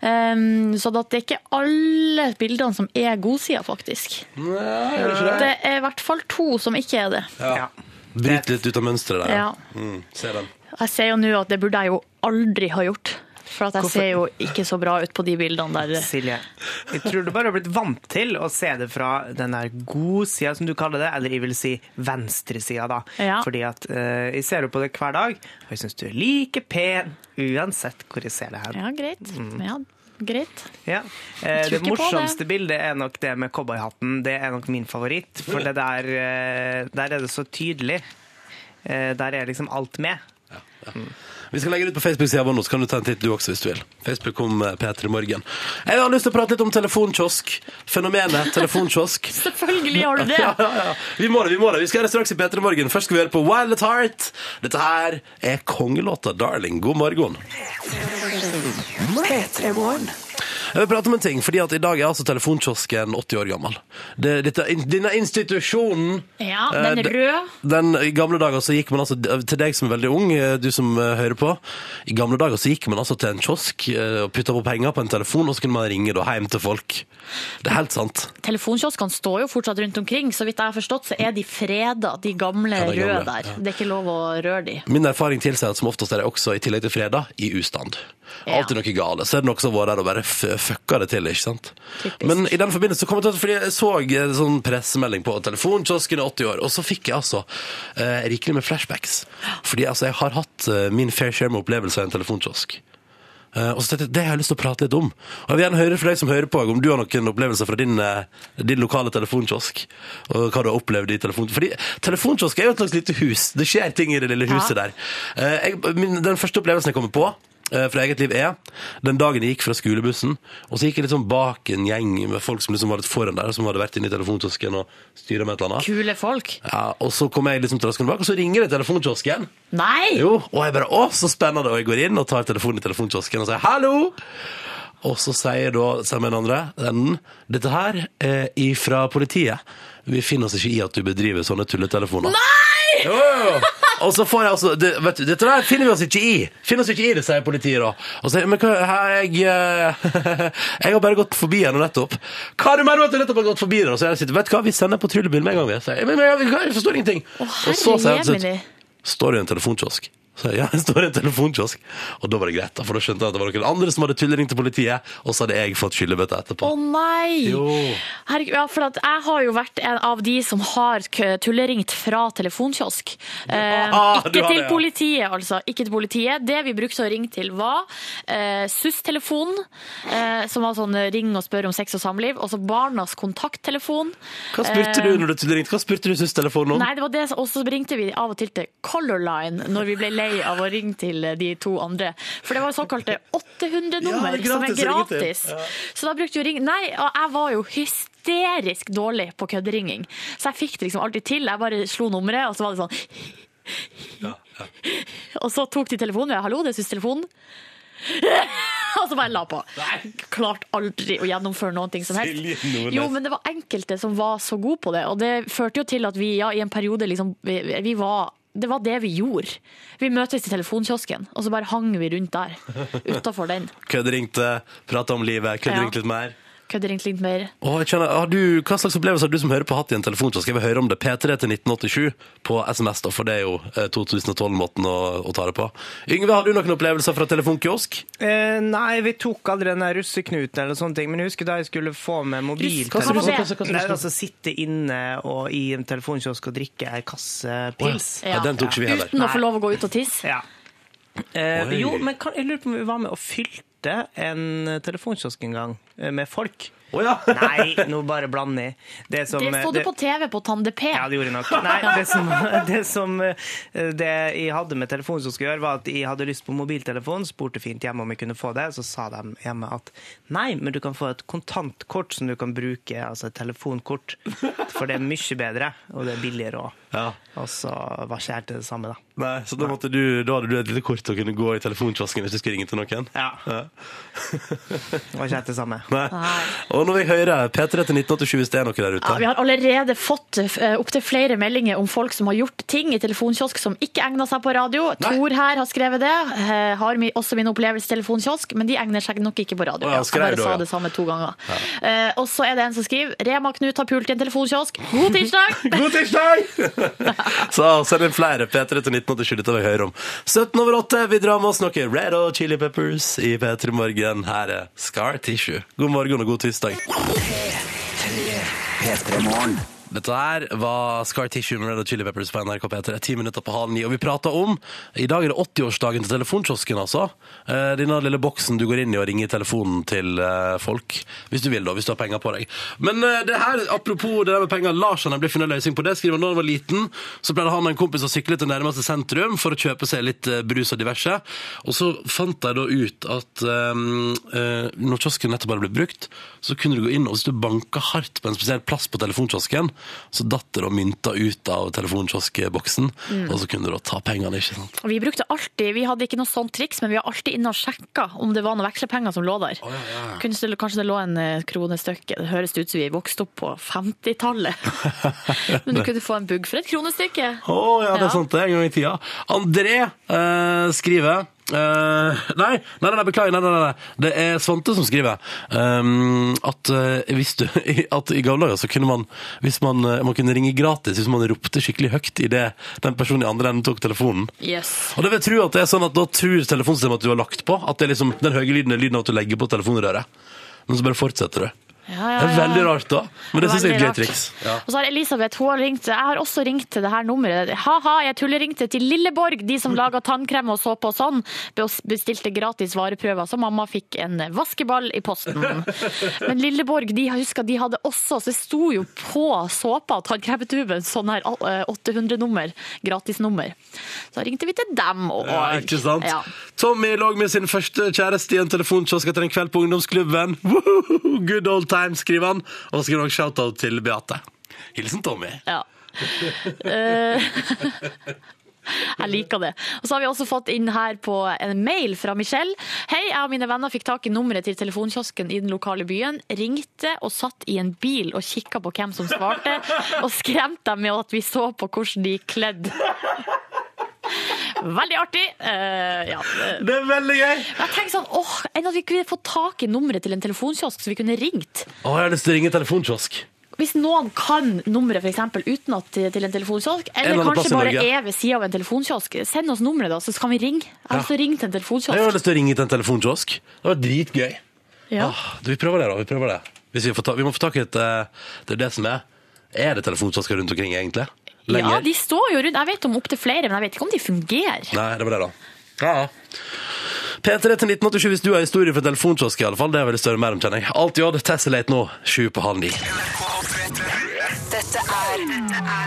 Um, så det er ikke alle bildene som er godsida, faktisk. Det er i hvert fall to som ikke er det. Ja. Bryt litt ut av mønsteret der. Ja. Mm, ser den. Jeg ser jo nå at det burde jeg jo aldri ha gjort. For at jeg Hvorfor? ser jo ikke så bra ut på de bildene der. Silje, jeg tror du bare har blitt vant til å se det fra den der godsida, som du kaller det, eller jeg vil si venstresida, da. Ja. Fordi at uh, jeg ser jo på det hver dag, og jeg syns du er like pen uansett hvor jeg ser det her. Ja, greit. Ja, greit. Ja. Eh, det morsomste det. bildet er nok det med cowboyhatten. Det er nok min favoritt, for det der, eh, der er det så tydelig. Eh, der er liksom alt med. Vi skal legge det ut på Facebook-sida vår nå, så kan du ta en titt du også hvis du vil. Facebook om eh, P3 Morgen. Jeg har lyst til å prate litt om telefonkiosk. Fenomenet telefonkiosk. Selvfølgelig har du det! Ja, ja, ja. Vi må det, vi må det. Vi skal gjøre det straks i P3 Morgen. Først skal vi høre på Wild at Heart. Dette her er kongelåta Darling. God morgen. P3morgen. Jeg vil prate om en ting, fordi at i dag er altså telefonkiosken 80 år gammel. Det, dette, denne institusjonen Ja, eh, den røde. Den, I gamle dager så gikk man altså Til deg som er veldig ung, eh, du som eh, hører på. I gamle dager så gikk man altså til en kiosk eh, og putta på penger på en telefon, og så kunne man ringe da hjem til folk. Det er helt sant. Telefonkioskene står jo fortsatt rundt omkring. Så vidt jeg har forstått, så er de freda, de gamle Ja, de gamle, røde der. Det er ikke lov å røre de. Min erfaring tilsier at som oftest er det også, i tillegg til fredag, i ustand. Ja. Alltid noe gale. Så er det noen som har vært der og bare fucka det til, ikke sant? Typisk. Men i den forbindelse så kom jeg til at, fordi jeg så en sånn pressemelding på telefonkiosken i 80 år, og så fikk jeg altså eh, rikelig med flashbacks. Fordi altså, jeg har hatt eh, min fair share med opplevelser i en telefonkiosk. Eh, og så tenkte jeg, det har jeg lyst til å prate litt om. Og jeg vil gjerne høre fra deg som hører på, om du har noen opplevelser fra din, eh, din lokale telefonkiosk, og hva du har opplevd i telefon. Fordi telefonkiosk er jo et slags lite hus. Det skjer ting i det lille huset der. Eh, jeg, min, den første opplevelsen jeg kommer på, eh, fra eget liv er den dagen jeg gikk fra skolebussen, og så gikk jeg litt sånn bak en gjeng med folk som liksom var litt foran der, som hadde vært inne i telefonkiosken og styra med et eller annet. Kule folk. Ja, og så kom jeg liksom traskende bak, og så ringer det i telefonkiosken. Nei! Jo, og jeg bare, å, så spennende, og jeg går inn og tar telefonen i telefonkiosken og sier hallo! Og så sier da, sier den andre, den, dette her er ifra politiet. Vi finner oss ikke i at du bedriver sånne tulletelefoner. Nei! Jo, jo. Og så får jeg altså, det, vet du, dette der finner vi oss ikke i. Finner oss ikke i det, sier politiet da. Og så men hva, jeg, eh, jeg har bare gått forbi her nå nettopp. Hva er det med at du nettopp har gått forbi henne? Så jeg sitter, vet du hva, vi sender patruljebil med en gang. vi. Jeg, men, men, jeg, jeg forstår ingenting. Å, og så sier jeg til slutt, står det i en telefonkiosk. Så jeg, ja, jeg står i en telefonkiosk. Og da var det greit, da, for da skjønte jeg at det var noen andre som hadde tulleringt til politiet, og så hadde jeg fått skyllebøtte etterpå. Å nei! Jo. Herregud, ja, for at jeg har jo vært en av de som har tulleringt fra telefonkiosk. Eh, Ah, ikke til det, ja. politiet, altså. Ikke til politiet. Det vi brukte å ringe til, var eh, SUS-telefonen, eh, som var sånn ring og spør om sex og samliv, og så Barnas kontakttelefon. Hva spurte du når du tulleringte? Hva spurte du SUS-telefonen om? Nei, det var det, og så ringte vi av og til til Color Line når vi ble lei av å ringe til de to andre. For det var såkalte 800-nummer, Ja, som er gratis gratis. Så da brukte jeg å ringe Nei, og jeg var jo hysterisk dårlig på kødderinging. Så jeg fikk det liksom alltid til. Jeg bare slo nummeret, og så var det sånn Og så tok de telefonen. Ja, hallo, det er SUS-telefonen. Og så bare la på. Klarte aldri å gjennomføre noen ting som helst. Jo, men det var enkelte som var så gode på det, og det førte jo til at vi ja, i en periode liksom vi, vi var det var det vi gjorde. Vi møtes i telefonkiosken, og så bare hang vi rundt der. Utafor den. Kødderingte, prata om livet, kødderingt Ja. litt mer. Kødderingt litt mer. Åh, jeg kjenner, har du, hva slags opplevelse har du som hører på hatt i en telefon? Så skal vi høre om det. P3 til 1987 på SMS, da, for det er jo eh, 2012-måten å, å ta det på. Yngve, har du noen opplevelser fra telefonkiosk? Eh, nei, vi tok aldri den der russeknuten eller sånne ting, men jeg husker da jeg skulle få med mobiltelefon. det? Nei, altså Sitte inne og i en telefonkiosk og drikke ei kasse pils. Ja, den tok ikke vi heller. Uten å få lov å gå ut og tisse. Ja. Eh, jo, men kan, jeg lurer på om vi var med og fylte en telefonkiosk en gang eh, med folk. Å ja! Nei, nå bare blande i. Det, som, Det så du det- på TV på Tande P. Ja, det gjorde jeg nok. Nei, det som, det som eh, det jeg hadde med telefonen som skulle gjøre, var at jeg hadde lyst på mobiltelefon, spurte fint hjemme om jeg kunne få det, så sa de hjemme at nei, men du kan få et kontantkort som du kan bruke, altså et telefonkort, for det er mye bedre, og det er billigere òg. Ja. Og så var ikke helt det samme, da. Nei, så da, måtte du, da hadde du et lite kort og kunne gå i telefonkiosken hvis du skulle ringe til noen? Ja. Det var ikke helt det samme. Nei. Nei. Og vil jeg høre. P3 til 1987 hvis det er noe der ute Ja, vi har allerede fått uh, opptil flere meldinger om folk som har gjort ting i telefonkiosk som ikke egner seg på radio. Tor her har skrevet det. Eh, har mi, også min opplevelse telefonkiosk, men de egner seg nok ikke på radio. Å, ja, jeg bare sa det samme to ganger. Uh, og så er det en som skriver Rema Knut har pult i en telefonkiosk. God tirsdag! God tirsdag! så send inn flere P3 til 1987, dette vil jeg høre om. 17 over 8, vi drar med oss noe Red og Chili Peppers i P3 Morgen. Her er Scar Tissue. God morgen og god tirsdag. P3 Morgen. Dette her var Scar Tissue med Red Hot Chili Peppers på NRK P3. Ti minutter på halv ni. Og vi prater om I dag er det 80-årsdagen til telefonkiosken, altså. Eh, Denne lille boksen du går inn i og ringer telefonen til eh, folk. Hvis du vil, da. Hvis du har penger på deg. Men eh, det her, apropos det der med penger, Lars han blitt funnet løsning på det. Skriver han da han var liten, så pleide han og en kompis å sykle til nærmeste sentrum for å kjøpe seg litt eh, brus og diverse. Og så fant de da ut at eh, når kiosken nettopp hadde blitt brukt, så kunne du gå inn, og hvis du banka hardt på en spesiell plass på telefonkiosken, så datt det da mynter ut av telefonkioskboksen, og så kunne du da ta pengene, ikke sant? Og Vi brukte alltid, vi hadde ikke noe sånt triks, men vi var alltid inne og sjekka om det var noen vekslepenger som lå der. Kunne det, kanskje det lå en eh, kronestykke. Det høres ut som vi vokste opp på 50-tallet. men du kunne få en bugg for et kronestykke. Å ja, det er Ja. sant det, en gang i tida. André eh, skriver eh, nei, nei, nei, beklager. Nei, nei, nei, nei. Det er Svante som skriver um, at, uh, hvis du, at i gamle dager så kunne man hvis man, eh, man kunne ringe gratis hvis man ropte skikkelig høyt idet den personen i andre enden tok telefonen. Yes. Og det vil jeg tro at det er sånn at da tror telefonsystemet at du har lagt på. At det er liksom, den høye lyden er lyden av at du legger på telefonrøret. Men så bare fortsetter du. Ja, ja, Det er veldig rart, da. Men det syns jeg er et gøy triks. Ja. Og så har Elisabeth hun har ringt, jeg har også ringt til det her nummeret. Ha-ha, jeg tulleringte til Lilleborg, de som laga tannkrem og såpe og sånn. Bestilte gratis vareprøver, så mamma fikk en vaskeball i posten. Men Lilleborg, de husker de hadde også, så det sto jo på såpa og tannkremtuben sånn her eh, 800-nummer, gratisnummer. Så ringte vi til dem òg. Ja, ikke sant? Ja. Tommy lå med sin første kjæreste i en telefonkiosk etter en kveld på ungdomsklubben. Woohoo, Good old time, skriver han. Og så skriver han shoutout til Beate. Hilsen Tommy. Ja. Eh, Jeg liker det. Og så har vi også fått inn her på en mail fra Michelle. Hei, jeg og mine venner fikk tak i nummeret til telefonkiosken i den lokale byen. Ringte og satt i en bil og kikka på hvem som svarte, og skremte dem med at vi så på hvordan de kledd. Veldig artig. Eh, ja. eh, Det er veldig gøy! Jeg tenker sånn, åh, Enn at vi kunne fått tak i nummeret til en telefonkiosk så vi kunne ringt. Å, jeg har lyst til å ringe telefonkiosk. Hvis noen kan nummeret for eksempel, uten at til en telefonkiosk, eller eller kanskje bare er ved sida av en telefonkiosk, send oss nummeret, da, så kan vi ringe. Jeg har lyst til å ringe til en Jeg har lyst til å ringe til en telefonkiosk. Det var dritgøy. Ja. Ah, du, vi prøver det, da. Vi prøver det. Vi, får ta, vi må få tak i et eh, Det er det som er. Er det telefonkiosker rundt omkring, egentlig? Ja, de står jo rundt. Jeg vet om opptil flere, men jeg vet ikke om de fungerer. Nei, det var det, da. Ja, ja. P3 til 1987 hvis du har historie fra telefonkiosk, i alle fall. Det er veldig større mer om, kjenner jeg. Alt i odd, Tessellate nå, sju på halv ni. Dette er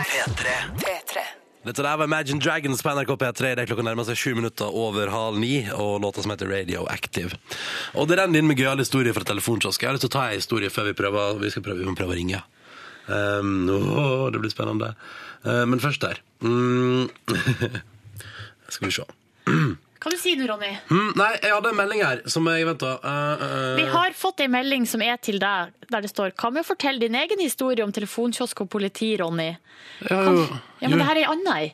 P3. P3. Dette der var Imagine Dragons på NRK P3. Det er klokka nærmer seg sju minutter over halv ni, og låta som heter Radioactive. Og det renner inn med gøyale historier fra telefonkiosk. Jeg har lyst til å ta en historie før vi prøver, vi skal prøve, vi må prøve å ringe. Um, åh, det blir spennende. Uh, men først der. Mm. skal vi se. Hva du sier du, Ronny? Mm, nei, jeg hadde en melding her som jeg venta. Uh, uh, Vi har fått en melding som er til deg, der det står Hva med å fortelle din egen historie om telefonkiosk og politi, Ronny? ja, jo, Ja, men det her er ei anna ei.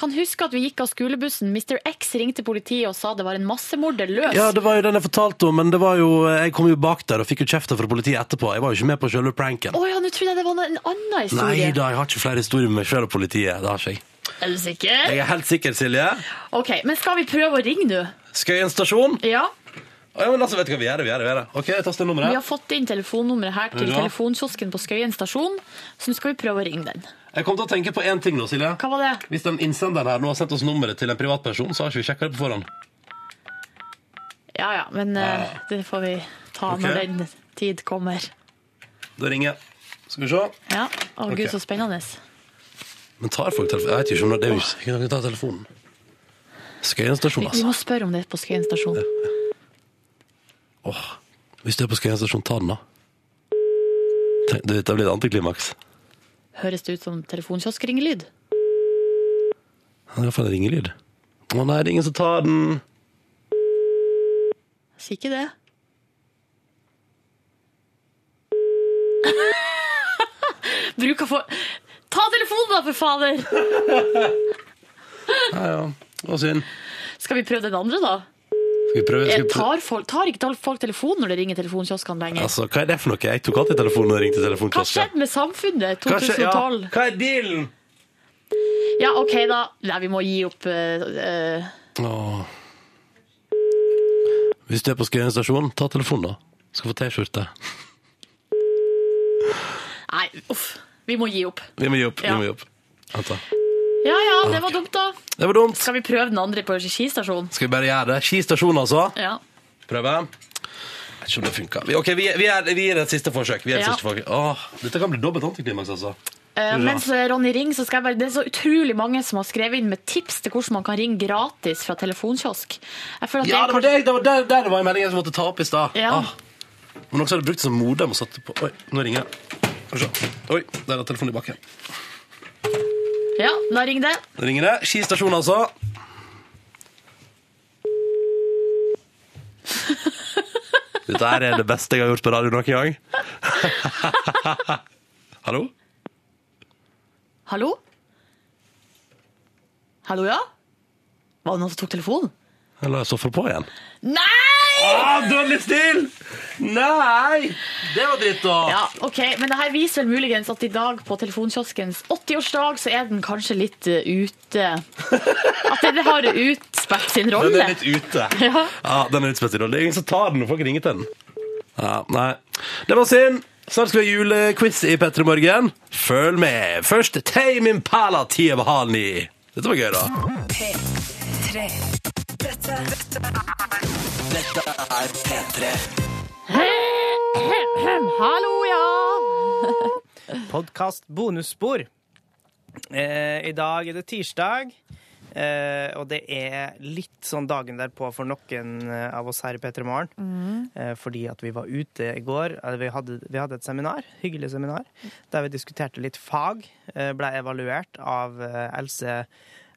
Kan huske at vi gikk av skolebussen. Mr. X ringte politiet og sa det var en massemorder løs. Ja, det var jo den jeg fortalte om, men det var jo, jeg kom jo bak der og fikk jo kjefta fra politiet etterpå. Jeg var jo ikke med på selve pranken. Å ja, nå trodde jeg det var en annen Nei historie. da, jeg har ikke flere historier med meg sjøl og politiet. Det har ikke jeg. Er du sikker? Jeg er helt sikker, Silje. Ok, men skal vi prøve å ringe nå? Skøyen stasjon. Ja. Å, ja, men altså, vet du hva vi gjør? det, Vi gjør det, vi gjør det. Ok, jeg nummeret. Vi har fått inn telefonnummeret her til Ja. telefonkiosken på Skøyen stasjon, så nå skal vi prøve å ringe den. Jeg kom til å tenke på én ting nå, Silje. Hva var det? Hvis den innsenderen her nå har sendt oss nummeret til en privatperson, så har ikke vi sjekka det på forhånd. Ja ja, men eh, det får vi ta Ok. når den tid kommer. Da ringer jeg. Skal vi se. Ja, Å Ok. gud, så spennende. Men tar folk telefonen? Jeg vet ikke om det, det er jo ikke noen ta telefonen. Skøyen stasjon, Vi, vi altså. må spørre om det er på Skøyen stasjon. Åh, hvis du er på Skøyen stasjon, ta den, da. Tenk, det, det blir et antiklimaks. Høres det ut som telefonkioskringelyd? Det er iallfall en ringelyd. Å nei, det er ingen som tar den. Sier ikke det. Bruker for Ta telefonen, da, for fader! Ja, ja. Det var synd. Skal vi prøve den andre, da? Skal vi prøve? Skal vi prøve? tar, folk, tar ikke folk telefonen når det ringer telefonkioskene lenger? Altså, hva er det for noe? Jeg tok alltid telefonen når og ringte Hva skjedde med samfunnet Hva skje- ja, 2012? Hva er dealen? Ja, OK, da. Nei, vi må gi opp Uh, uh. Hvis du er på Skøyen stasjon, ta telefonen, da. Skal få T-skjorte. Nei, uff. Vi må gi opp. Vi må gi opp. Ja. Vi må gi opp. Anta. Ja ja, det var dumt, da. Det var dumt. Skal vi prøve den andre på skistasjonen? Skal vi bare gjøre det? Ski stasjon, altså. Ja. Prøve. Jeg vet ikke om det funka. Ok, vi, vi, er- vi gir et siste forsøk. Vi gir et Ja. siste forsøk. Åh, dette kan bli dobbelt antiklimaks, altså. Uh, mens Ronny ringer, så skal jeg bare Det er så utrolig mange som har skrevet inn med tips til hvordan man kan ringe gratis fra telefonkiosk. Jeg Ja, det det var, det, det var der, der det var en melding jeg måtte ta opp i stad. Ja. Ah. Men også som hadde brukt det som modem og satt på Oi, nå ringer det. Skal vi se. Oi, der er telefonen i bakken. Ja, da ringer det. Da ringer det. Ski stasjon, altså. Dette her er det beste jeg har gjort på radio noen gang. Hallo? Hallo? Hallo, ja? Var det noen som tok telefonen? Jeg la sofaen på igjen. Nei! Ah, dårlig stil! Nei! Det var dritt, da. Ja, ok, Men det her viser vel muligens at i dag på telefonkioskens 80-årsdag så er den kanskje litt eh, ute At den har utspilt sin rolle. Den er litt ute. Ja. Ja, den er utspilt sin rolle. Det er ingen som tar den når folk ringer til den. Ja, nei. Det var synd. Snart skal vi ha julequiz i P3 Morgen. Følg med. Først Tame Impala ti over halv ni. Dette var gøy, da. P3. Dette, er P3. Hallo, ja! Podkast bonusspor. Eh, I dag er det tirsdag, eh, og det er litt sånn dagen derpå for noen eh, av oss her i P3 Morgen. Eh, fordi at vi var ute i går. Eh, vi, hadde, vi hadde et seminar, hyggelig seminar, der vi diskuterte litt fag. Ble evaluert av Else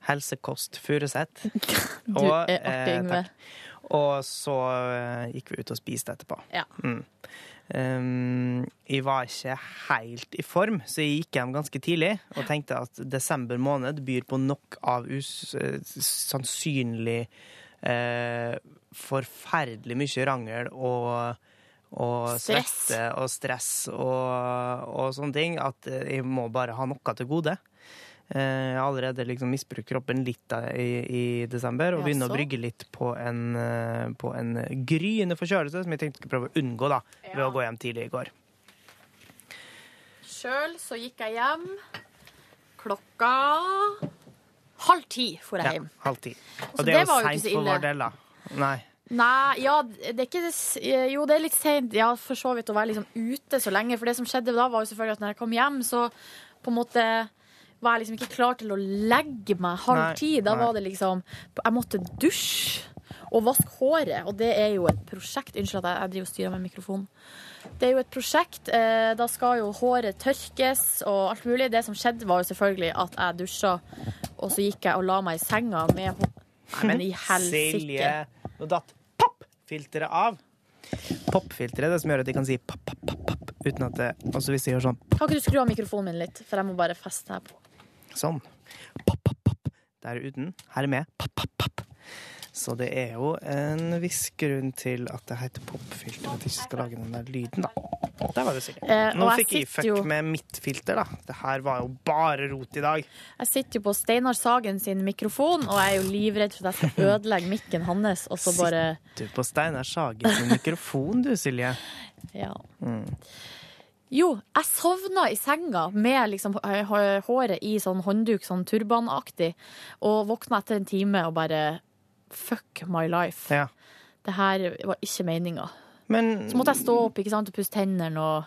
Helsekost Furuset. Du er artig, Yngve. Eh, Og så eh, gikk vi ut og spiste etterpå. Ja. Mm. Um, jeg var ikke helt i form, så jeg gikk hjem ganske tidlig og tenkte at desember måned byr på nok av us eh, sannsynlig eh, forferdelig mye rangel og, og Stress. svette og stress og, og sånne ting at jeg må bare ha noe til gode. Eh, Jeg har allerede liksom misbrukt kroppen litt i, i desember og begynner å brygge litt på en, eh, på en gryende forkjølelse som jeg tenkte skulle prøve å unngå da, ved å gå hjem tidlig i går. Sjøl så gikk jeg hjem klokka halv ti for jeg hjem. Ja, halv ti. Og det er det var jo seint for vår del, da. Nei. Nei, ja, det er ikke det Jo, det er litt seint, ja, for så vidt, å være liksom ute så lenge. For det som skjedde da, var jo selvfølgelig at når jeg kom hjem, så på en måte var jeg liksom ikke klar til å legge meg halv Nei, ti. Da nei. var det liksom Jeg måtte dusje og vaske håret, og det er jo et prosjekt. Unnskyld at jeg, jeg driver og styrer med mikrofonen. Det er jo et prosjekt. Eh, da skal jo håret tørkes og alt mulig. Det som skjedde, var jo selvfølgelig at jeg dusja, og så gikk jeg og la meg i senga med hår... Nei, men i helsike. Silje, nå datt pappfilteret av. Popfilteret er det som gjør at de kan si papp, papp, papp, papp uten at det Altså hvis de gjør sånn Kan ikke du skru av mikrofonen min litt, for jeg må bare feste her på. Sånn. Papp, papp, papp. Der er uten. Her er med. Papp, papp, papp. Så det er jo en viss grunn til at det heter popfilter, at jeg ikke skal lage den der lyden, da. Der var det sikkert. Eh, Nå fikk jeg sitter fuck jo- med mitt filter, da. Det her var jo bare rot i dag. Jeg sitter jo på Steinar Sagen sin mikrofon, og jeg er jo livredd for at jeg skal ødelegge mikken hans, og så bare Du på Steinar Sagen sin mikrofon, du, Silje. Ja. Mm. Jo, jeg sovna i senga med liksom h- h- håret i sånn håndduk, sånn turbanaktig, og våkna etter en time og bare Fuck my life. Ja. Det her var ikke meninga. Men Så måtte jeg stå opp ikke sant, og pusse tennene og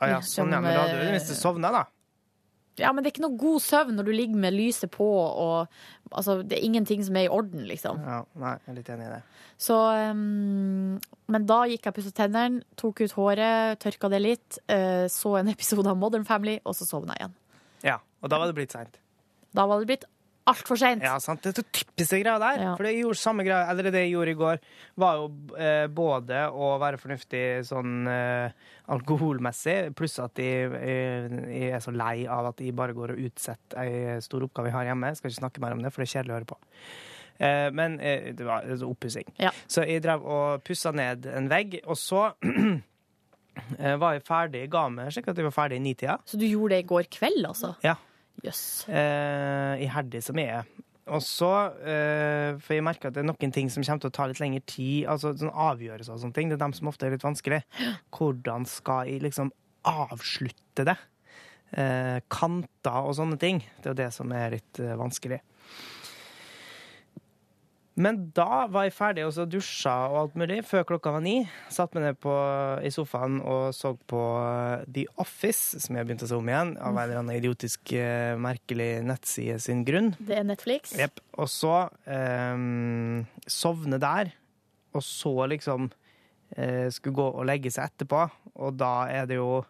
ah, ja, sånn, ja, men da hadde du i det minste sovna, da. Ja, men det er ikke noe god søvn når du ligger med lyset på, og altså, det er ingenting som er i orden, liksom. Ja, nei, jeg er litt enig i det. Så um, Men da gikk jeg og pusset tennene, tok ut håret, tørka det litt, uh, så en episode av Modern Family, og så sovna jeg igjen. Ja, og da var det blitt seint. Da var det blitt altfor seint. Ja, sant. Det er så typisk det greia der. Ja. For det jeg gjorde samme greia, eller det jeg gjorde i går, var jo eh, både å være fornuftig sånn eh, alkoholmessig, pluss at jeg, jeg, jeg er så lei av at jeg bare går og utsetter ei stor oppgave jeg har hjemme. Jeg skal ikke snakke mer om det, for det er kjedelig å høre på. Eh, men eh, det var oppussing. Ja. Så jeg drev og pussa ned en vegg, og så eh, var jeg ferdig, ga meg slik at jeg var ferdig i nitida. Så du gjorde det i går kveld, altså? Ja. Jøss. eh, iherdig som jeg er. Og så, eh, for jeg merker at det er noen ting som kommer til å ta litt lengre tid, altså sånn avgjørelser og sånne ting, det er dem som ofte er litt vanskelig. Hvordan skal jeg liksom avslutte det? Eh, kanter og sånne ting. Det er jo det som er litt eh, vanskelig. Men da var jeg ferdig og så dusja og alt mulig før klokka var ni. Satt meg ned på, i sofaen og så på eh, The Office, som jeg begynte å se om igjen, av en eller annen idiotisk, eh, merkelig nettside sin grunn. Det er Netflix? Yep. Og så um, sovne der, og så liksom uh, skulle gå og legge seg etterpå, og da er det jo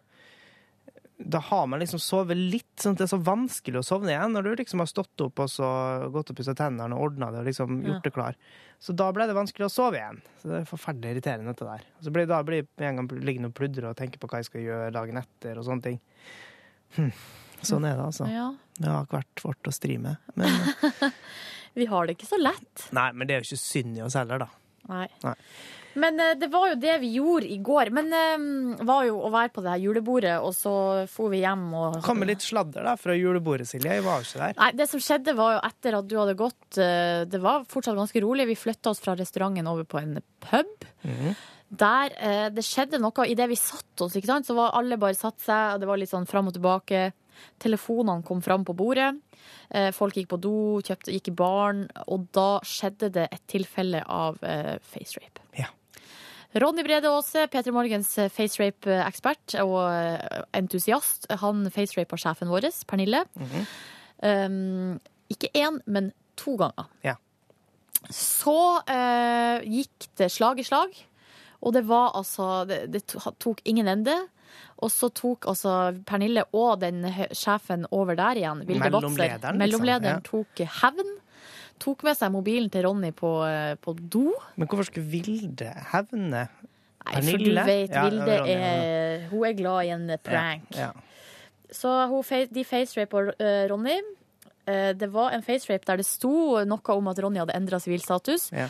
da har man liksom sovet litt, sånn at det er så vanskelig å sovne igjen når du liksom har stått opp og så gått og pussa tennene og ordna det og liksom gjort det klar. Så da ble det vanskelig å sove igjen. Så det er forferdelig irriterende, dette der. Så blir da blir jeg en gang liggende og pludre og tenke på hva jeg skal gjøre dagen etter og sånne ting. Hm. Sånn er det, altså. Ja. Det har hvert vårt å stri med. Men Vi har det ikke så lett. Nei, men det er jo ikke synd i oss heller, da. Nei. Nei. Men eh, det var jo det vi gjorde i går. Men det var jo å være på det her julebordet, og så for vi hjem og Kom med litt sladder da, fra julebordet, Silje. Jeg var jo ikke der. Nei, det som skjedde var jo etter at du hadde gått eh, Det var fortsatt ganske rolig. Vi flytta oss fra restauranten over på en pub. Mm Der eh, det skjedde noe idet vi satt oss, ikke sant? så var alle bare satt seg, og det var litt sånn fram og tilbake. Telefonene kom fram på bordet. Eh, folk gikk på do, kjøpte, gikk i baren, og da skjedde det et tilfelle av eh, face rape. Ja. Ronny Brede Aase, Peter Morgens eh, facerape-ekspert og eh, entusiast, han facerapa sjefen vår, Pernille. Mhm. um, ikke én, men to ganger. Ja. Så uh, gikk det slag i slag, og det var altså Det, det tok ingen ende. Og så tok altså Pernille og den sjefen over der igjen. Vilde Batzer. Mellomlederen, liksom, Mellomlederen ja. tok hevn. Tok med seg mobilen til Ronny på, eh, på do. Men hvorfor skulle Vilde hevne? Nei, for du vet, Ja, Vilde Ronny, er Hun er glad i en prank. Ja. Så hun, de faceraper uh, Ronny. Eh, det var en facerape der det sto noe om at Ronny hadde endra sivilstatus. Ja.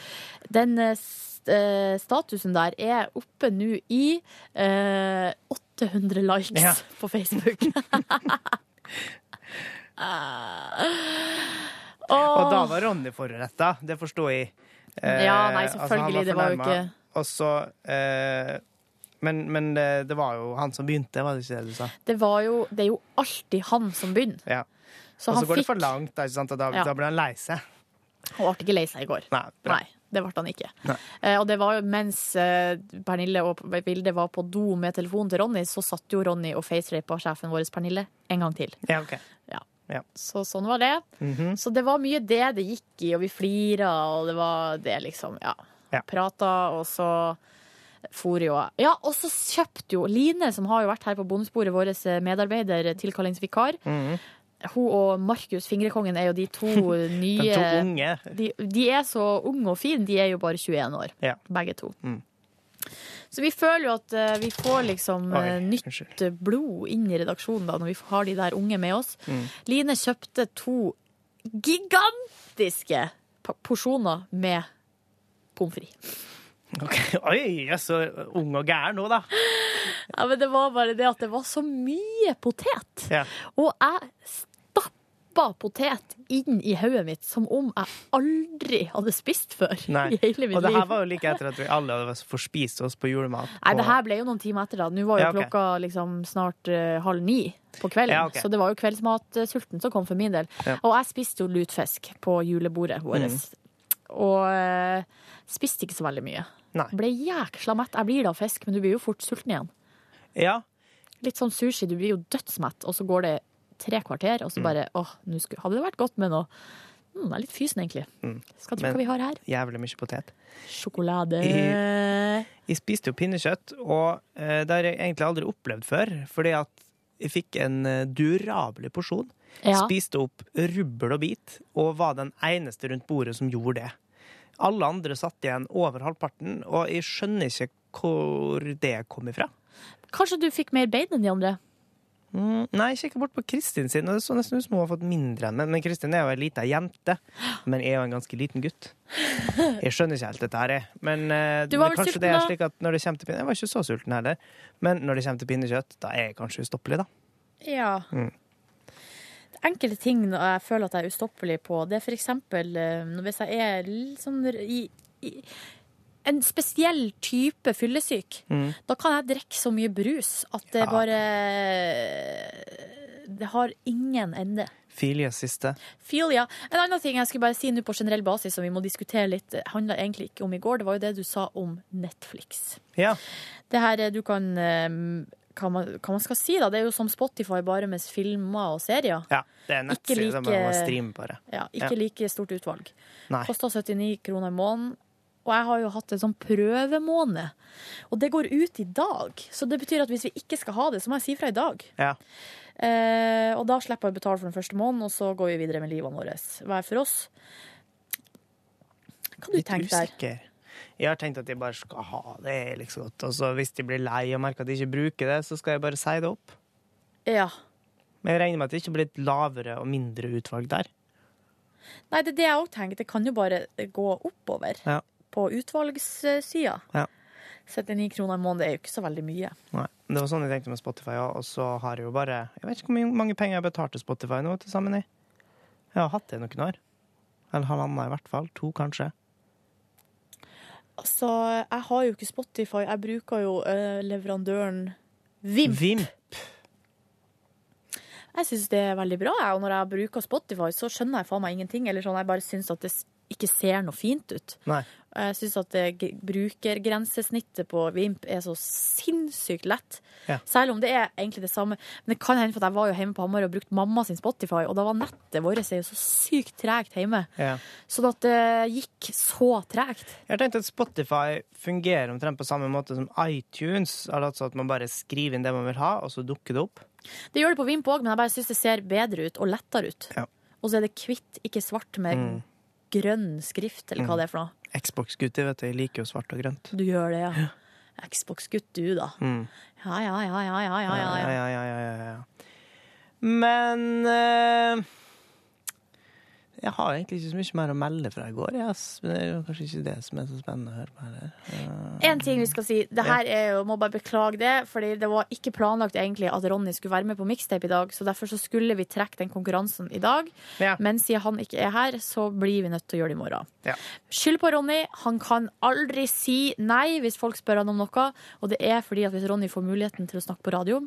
Den eh, eh, statusen der er oppe nå i eh, 800 likes Ja. på Facebook. Og da var Ronny forretta, det forsto jeg. Eh, Ja, nei, altså, selvfølgelig, det var jo ikke- Og så eh, Men, men det, det var jo han som begynte, var det ikke det du sa? Det, var jo, det er jo alltid han som begynner. Ja. Så og han så går det for langt, da, og da, Ja. da blir han lei seg. Han ble ikke lei seg i går. Nei. Nei, det ble han ikke. Eh, og det var jo mens eh, Pernille og Vilde var på do med telefonen til Ronny, så satt jo Ronny og facerapa sjefen vår, Pernille, en gang til. Ja, ok. Så sånn var det. Mhm. Så det var mye det det gikk i, og vi flira, og det var det liksom, ja. Ja. Prata, og så for jo Ja, og så kjøpte jo Line, som har jo vært her på bondesporet, vår medarbeider, tilkallingsvikar. Mhm. Hun og Markus, fingrekongen, er jo de to nye De to unge. de, de er så unge og fine. De er jo bare 21 år, Ja. begge to. Mm. Så vi føler jo at eh, vi får liksom Oi, eh, nytt unnskyld. blod inn i redaksjonen da, når vi har de der unge med oss. Mm. Line kjøpte to gigantiske pa- porsjoner med pommes frites. Ok, Oi, jeg er så ung og gæren nå, da. Ja, men det var bare det at det var så mye potet. Ja. Og jeg stappa potet inn i hodet mitt som om jeg aldri hadde spist før Nei. i hele mitt Og det her var jo like etter at vi alle hadde forspist oss på julemat. Nei, det her ble jo noen timer etter da. Nå var jo Ja, okay. klokka liksom snart uh, halv ni på kvelden. Ja, okay. Så det var jo kveldsmatsulten som kom for min del. Ja. Og jeg spiste jo lutfisk på julebordet vårt. Mm. Og uh, spiste ikke så veldig mye. Nei. Ble jækla mett. Jeg blir da fisk, men du blir jo fort sulten igjen. Ja, Litt sånn sushi, du blir jo dødsmett, og så går det tre kvarter, Mm. og så bare åh, nå skulle, hadde det vært godt med noe mm, det er litt fysen, egentlig. Mm. Skal tro hva vi har her. jævlig mye potet. Sjokolade. Jeg spiste jo pinnekjøtt, og eh, det har jeg egentlig aldri opplevd før. Fordi at jeg fikk en eh, durabelig porsjon. Ja. Spiste opp rubbel og bit, og var den eneste rundt bordet som gjorde det. Alle andre satt igjen over halvparten, og jeg skjønner ikke hvor det kom ifra. Kanskje du fikk mer bein enn de andre? Mm, nei, kikka bort på Kristin sin, og det så nesten ut som hun har fått mindre enn meg. Men Kristin er jo ei lita jente, men jeg er jo en ganske liten gutt. Jeg skjønner ikke helt dette her, jeg. Men, eh, vel kanskje det er slik at når det kommer til pinne Jeg var ikke så sulten heller, men når det kommer til pinnekjøtt, da er jeg kanskje ustoppelig, da. Ja. Mm. Enkelte ting jeg føler at jeg er ustoppelig på, det er for eksempel eh, hvis jeg er litt sånn i, i en spesiell type fyllesyk. Mm. Da kan jeg drikke så mye brus at det Ja. bare Det har ingen ende. Filia siste. Filia. En annen ting jeg skulle bare si nå på generell basis, som vi må diskutere litt, det handla egentlig ikke om i går, det var jo det du sa om Netflix. Ja. Det her eh, du kan eh, hva man, hva man skal si, da. Det er jo som Spotify, bare med filmer og serier. ja. Det er nettside like- må streame bare. Ja, ikke Ja. like stort utvalg. Kosta 79 kroner i måneden. Og jeg har jo hatt en sånn prøvemåned. Og det går ut i dag. Så det betyr at hvis vi ikke skal ha det, så må jeg si fra i dag. Ja. Eh, og da slipper jeg å betale for den første måneden, og så går vi videre med livene våre hver for oss. Hva du Litt tenker der? usikker. Jeg har tenkt at jeg bare skal ha det liksom godt. Og så hvis de blir lei og merker at de ikke bruker det, så skal jeg bare si det opp. Ja. Men jeg regner med at det ikke blir et lavere og mindre utvalg der. Nei, det er det jeg òg tenker. Det kan jo bare gå oppover Ja. På utvalgssida. Ja. 79 kroner i måneden er jo ikke så veldig mye. Nei. Det var sånn jeg tenkte med Spotify òg. Og så har jeg jo bare Jeg vet ikke hvor mange penger jeg har betalt til Spotify nå til sammen. i. jeg har hatt det i noen år. Eller halvannet i hvert fall. To, kanskje. Altså, jeg har jo ikke Spotify. Jeg bruker jo eh, leverandøren Vimp. Vimp. Jeg syns det er veldig bra. Og når jeg bruker Spotify, så skjønner jeg faen meg ingenting. Eller sånn, jeg bare syns at det ikke ser noe fint ut. Nei. Jeg syns at det brukergrensesnittet på Vimp er så sinnssykt lett. Ja. Selv om det er egentlig det samme. Men det kan hende for at jeg var jo hjemme på Hamar og brukte mamma sin Spotify, og da var nettet vårt så sykt tregt hjemme. Ja. Sånn at det gikk så tregt. Jeg har tenkt at Spotify fungerer omtrent på samme måte som iTunes. Altså at man bare skriver inn det man vil ha, og så dukker det opp. Det gjør det på Vimp òg, men jeg bare syns det ser bedre ut og lettere ut. Ja. Og så er det hvitt, ikke svart, med Mm. Grønn skrift, eller hva det er for noe. Xbox-gutter vet du, jeg liker jo svart og grønt. Du gjør det, ja. Xbox-gutt, du, da. Mm. Ja, ja, ja, ja, ja, ja, ja, Ja, ja. ja, ja, ja, ja, ja. Men eh, jeg har egentlig ikke så mye mer å melde fra i går. Yes. Men det er jo kanskje ikke det som er så spennende å høre på her. En ting vi skal si, det her er jo, må bare beklage det, fordi det var ikke planlagt egentlig at Ronny skulle være med på mixtape i dag, så derfor så skulle vi trekke den konkurransen i dag. Ja. Men siden han ikke er her, så blir vi nødt til å gjøre det i morgen. Ja. Skyld på Ronny. Han kan aldri si nei hvis folk spør han om noe, og det er fordi at hvis Ronny får muligheten til å snakke på radio,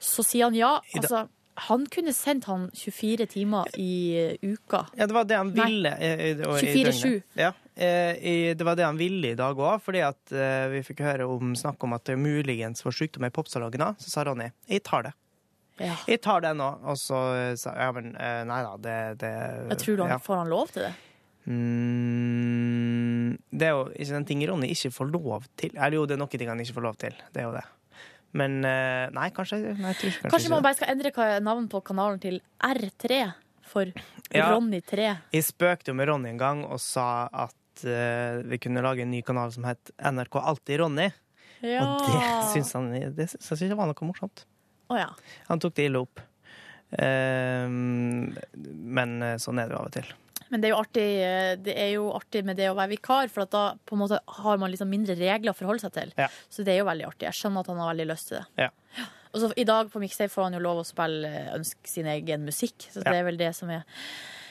så sier han ja. Altså, han kunne sendt han 24 timer i eh, uka. Ja, det var det han ville. eh, i- og i 24/7. Ja, eh, i- det var det han ville i dag òg, fordi at uh, vi fikk høre om snakk om at det muligens var sykdom i popsalongen. Så sa Ronny jeg tar det. Ja. Jeg tar det nå. Og så sa ja, men nei da, det, det Jeg tror du han ja. får han lov til det. Mm, det er jo ikke den ting Ronny ikke får lov til. Eller jo, det er noen ting han ikke får lov til. Det er jo det. Men eh, nei, kanskje nei, tror kanskje, Kanskje man bare skal endre navnet på kanalen til R3 for Ja. Ronny 3. Jeg spøkte jo med Ronny en gang og sa at uh, vi kunne lage en ny kanal som het NRK Alltid Ronny. Ja. Og det syns han det syns jeg var noe morsomt. Oh, ja. Han tok det ille opp. Uh, men eh, sånn er det jo av og til. Men det er, jo artig, eh, det er jo artig med det å være vikar, for da måte har man liksom mindre regler å forholde seg til. Ja. Så det er jo veldig artig. Jeg skjønner at han har veldig lyst til det. Ja. Og så I dag på Mixtape får han jo lov å spille eh, ønske sin egen musikk, så det er vel det som er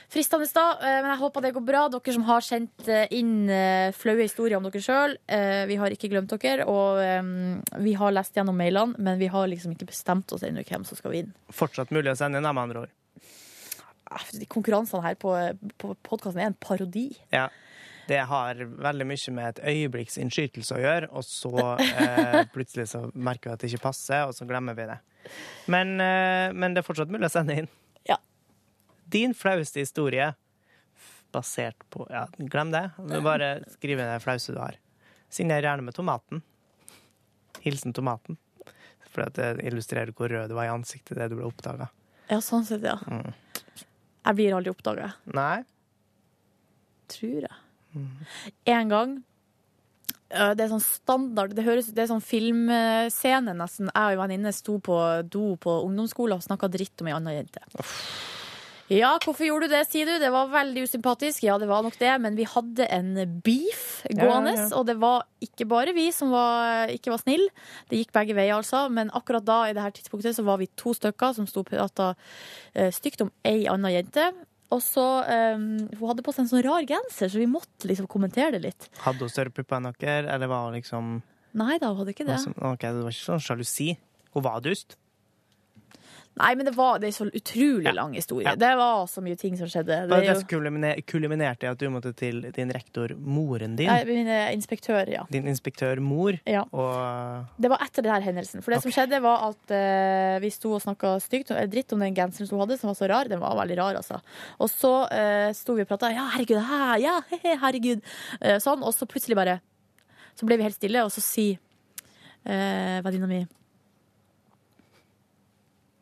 fristende. da. Eh, Men jeg håper det går bra. Dere som har sendt inn flaue historier om dere sjøl, vi har ikke glemt dere. Og vi har lest gjennom mailene, men vi har liksom ikke bestemt oss ennå hvem som skal vinne. Fortsatt mulig å sende inn, med andre ord. Ah, De konkurransene her på, på podkasten er en parodi. Ja. Det har veldig mye med et øyeblikks innskytelse å gjøre, og så eh, plutselig så merker vi at det ikke passer, og så glemmer vi det. Men, eh, men det er fortsatt mulig å sende inn. Ja. Din flaueste historie basert på Ja, glem det. Bare skriv inn det flause du har. Signer gjerne med tomaten. Hilsen tomaten. For at det illustrerer hvor rød du var i ansiktet det du ble oppdaga. Ja, sånn sett, ja. Mm. Jeg blir aldri oppdaga, Nei? tror jeg. En gang øh, Det er sånn standard Det, høres, det er sånn filmscene, nesten. Jeg og ei venninne sto på do på ungdomsskolen og snakka dritt om ei anna jente. Ja, hvorfor gjorde du det, sier du? Det var veldig usympatisk. Ja, det var nok det, men vi hadde en beef gående, Ja, ja, og det var ikke bare vi som var, ikke var snille. Det gikk begge veier, altså. Men akkurat da, i det her tidspunktet, så var vi to stykker som sto og prata eh, stygt om ei anna jente. Og så um, Hun hadde på seg en sånn rar genser, så vi måtte liksom kommentere det litt. Hadde hun større pupper enn dere, eller var hun liksom Nei da, hun hadde ikke det. Altså, ok, det var ikke sånn sjalusi. Hun var dust. Nei, men det var det er så utrolig lang historie. Ja. Det var så mye ting som skjedde. Det, Det jo, kulimine- i at du måtte til din rektor, moren din. Nei, min eh, inspektør, ja. Din inspektør mor. ja. Og Det var etter denne hendelsen. For det som skjedde, var at uh, vi sto og snakka stygt eller dritt om den genseren som hun hadde, som var så rar. Den var veldig rar, altså. Og så uh, sto vi og prata. Ja, herregud, hæ, ja, he-he, herregud. Uh, sånn. Og så plutselig bare Så ble vi helt stille, og så sier uh, venninna mi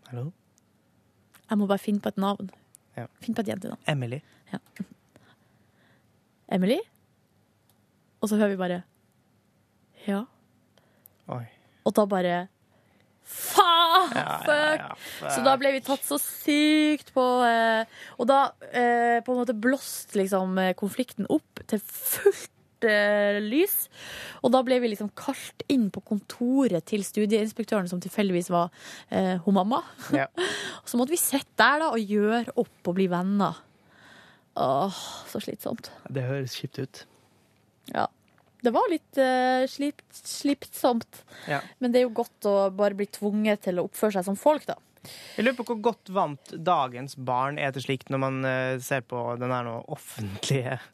Hallo? Jeg må bare finne på et navn. Ja. Finn på et jentenavn. Emily. Emily? Og så hører vi bare Ja. Oi. Og da bare Faen! Ja, ja, ja. Så da ble vi tatt så sykt på eh, Og da eh, på en måte blåst liksom eh, konflikten opp til fullt eh, lys. Og da ble vi liksom kalt inn på kontoret til studieinspektøren, som tilfeldigvis var eh, hun mamma. Ja. Så måtte vi sitte der da og gjøre opp og bli venner. Åh, så slitsomt. Det høres kjipt ut. Ja. Det var litt uh, slip, slipsomt. Ja. Men det er jo godt å bare bli tvunget til å oppføre seg som folk, da. Jeg lurer på hvor godt vant dagens barn er til slikt når man eh, ser på den her offentlige eh,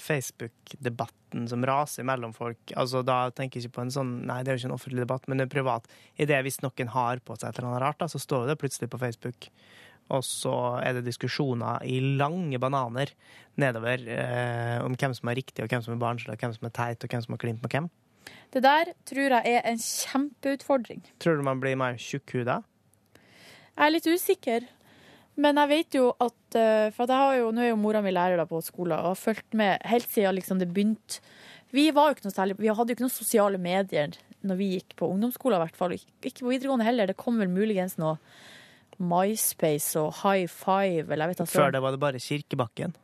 Facebook-debatten som raser mellom folk. Altså, da tenker jeg ikke på en sånn Nei, det er jo ikke en offentlig debatt, men er privat. I det hvis noen har på seg et eller annet rart, da, så står det plutselig på Facebook. Og så er det diskusjoner i lange bananer nedover eh, om hvem som er riktig, og hvem som er barnslig, og hvem som er teit, og hvem som har klint med hvem. Det der tror jeg er en kjempeutfordring. Tror du man blir mer tjukkhuda? Jeg er litt usikker. Men jeg vet jo at eh, For jo, nå er jo mora mi lærer da på skolen og har fulgt med helt siden liksom det begynte. Vi, var jo ikke noe særlig, vi hadde jo ikke noen sosiale medier når vi gikk på ungdomsskolen. I hvert fall. Ikke på videregående heller. Det kom vel muligens noe MySpace og High Five. Eller jeg vet da Før det var det bare Kirkebakken.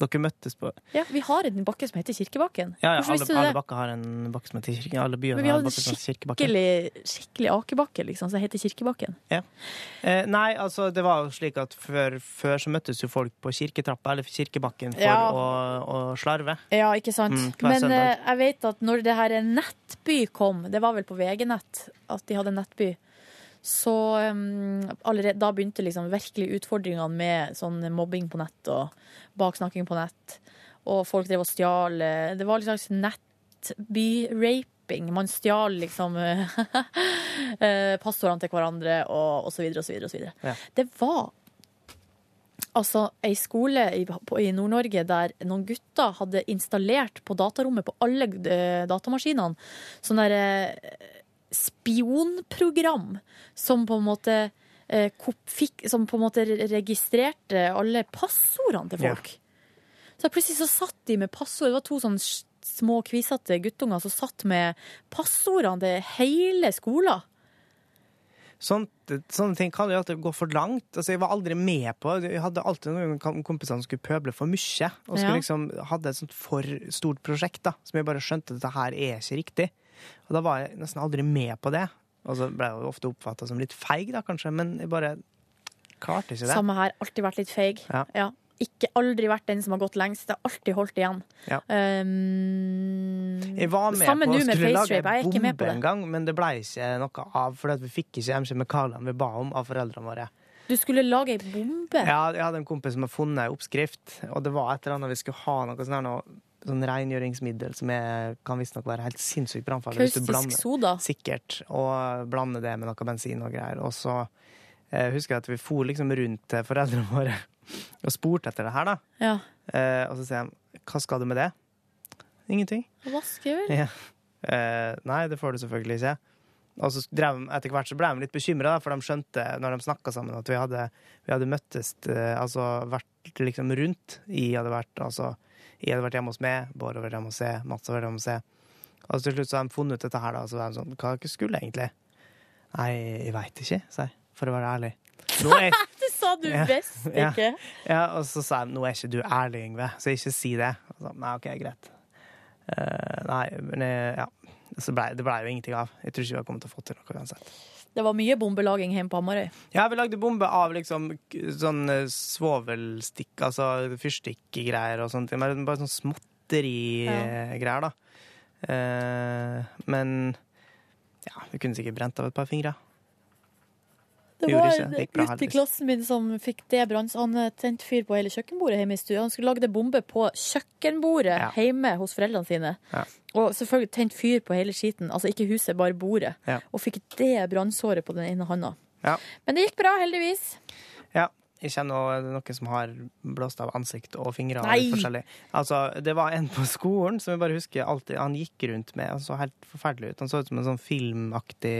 Dere møttes på Ja, vi har en bakke som heter Kirkebakken. Ja, ja alle, alle bakker har en bakke som heter Kirkebakken. Alle byene Men vi har en skikkelig, skikkelig akebakke, liksom, som heter Kirkebakken. Eh, nei, altså, det var jo slik at før, før så møttes jo folk på kirketrappa eller Kirkebakken for Ja. å, å slarve. Ja, ikke sant. Mm, Men søndag. eh, jeg vet at når det her Nettby kom, det var vel på VG-nett at de hadde Nettby, så um, allerede, da begynte liksom virkelig utfordringene med sånn mobbing på nett og baksnakking på nett. Og folk drev og stjal eh, Det var en slags nettby-raping. Man stjal liksom eh, passordene til hverandre og, og så videre og så videre. Og så videre. Ja. Det var altså ei skole i, i Nord-Norge der noen gutter hadde installert på datarommet på alle eh, datamaskinene sånn der eh, spionprogram som på en måte eh, fikk, som på en måte registrerte alle passordene til Ja. folk. Så plutselig så satt de med passord. Det var to sånne små kvisete guttunger som satt med passordene til hele skolen. Sånt, sånne ting kan jo alltid gå for langt. Altså, jeg var aldri med på Jeg hadde alltid noen kom- kompiser som skulle pøble for mye. Og skulle Ja. liksom, hadde et sånt for stort prosjekt da, som jeg bare skjønte at dette her er ikke riktig. Og da var jeg nesten aldri med på det. Og så ble jeg jo ofte oppfatta som litt feig, da, kanskje, men jeg bare klarte ikke det. Samme her. Alltid vært litt feig. Ja. Ikke aldri vært den som har gått lengst. Jeg har alltid holdt igjen. Ja. Um, Jeg var med på å skulle lage med bombe en gang, men det ble ikke noe av, fordi vi fikk ikke de kjemikaliene vi ba om av foreldrene våre. Du skulle lage ei bombe. Ja, jeg hadde en kompis som hadde funnet en oppskrift, og det var et eller annet vi skulle ha noe sånn her noe sånn rengjøringsmiddel som er, kan visstnok være helt sinnssykt brannfarlig. Kaustisk soda. Sikkert. Og blande det med noe bensin og greier. Og så eh, husker jeg at vi for liksom rundt til foreldrene våre og spurte etter det her, da. Ja. Eh, og så sier de hva skal du med det? Ingenting. Vaske, vel? Ja. Eh, nei, det får du selvfølgelig ikke. Og så drev, etter hvert så ble de litt bekymra, for de skjønte når de snakka sammen, at vi hadde, vi hadde møttes eh, Altså vært liksom rundt. i hadde vært, altså, jeg hadde vært hjemme hos meg, Bård hadde vært hjemme hos meg, Mats hadde vært hjemme hos meg. Og til slutt så har de funnet ut dette her, da. Så var de sånn Hva dere skulle egentlig? Nei, jeg veit ikke, sa jeg, for å være ærlig. Nå er, Det sa du Ja. best, ikke? ja, og så sa jeg nå er ikke du ærlig, Yngve, så ikke si det. Og så, nei, OK, greit. Uh, nei, men eh, ja. Så ble, det blei jo ingenting av. Jeg tror ikke vi har kommet til å få til noe uansett. Det var mye bombelaging hjemme på Hamarøy. Ja, vi lagde bombe av liksom sånn eh, svovelstikk, altså fyrstikkgreier og sånt. Men Bare sånn småtterigreier, da. Eh, men ja, vi kunne sikkert brent av et par fingre. Det var en gutt i klassen min som fikk det branns... Han eh, tente fyr på hele kjøkkenbordet hjemme i stua. Han skulle lage det bombe på kjøkkenbordet Ja. hjemme hos foreldrene sine. Ja. Og selvfølgelig tent fyr på hele skiten. Altså ikke huset, bare bordet. Ja. Og fikk det brannsåret på den ene handa. Ja. Men det gikk bra, heldigvis. Ja. Jeg kjenner noe, noen som har blåst av ansikt og fingre. Nei! Altså, det var en på skolen som jeg bare husker alltid, han gikk rundt med. Han så helt forferdelig ut. Han så ut som en sånn filmaktig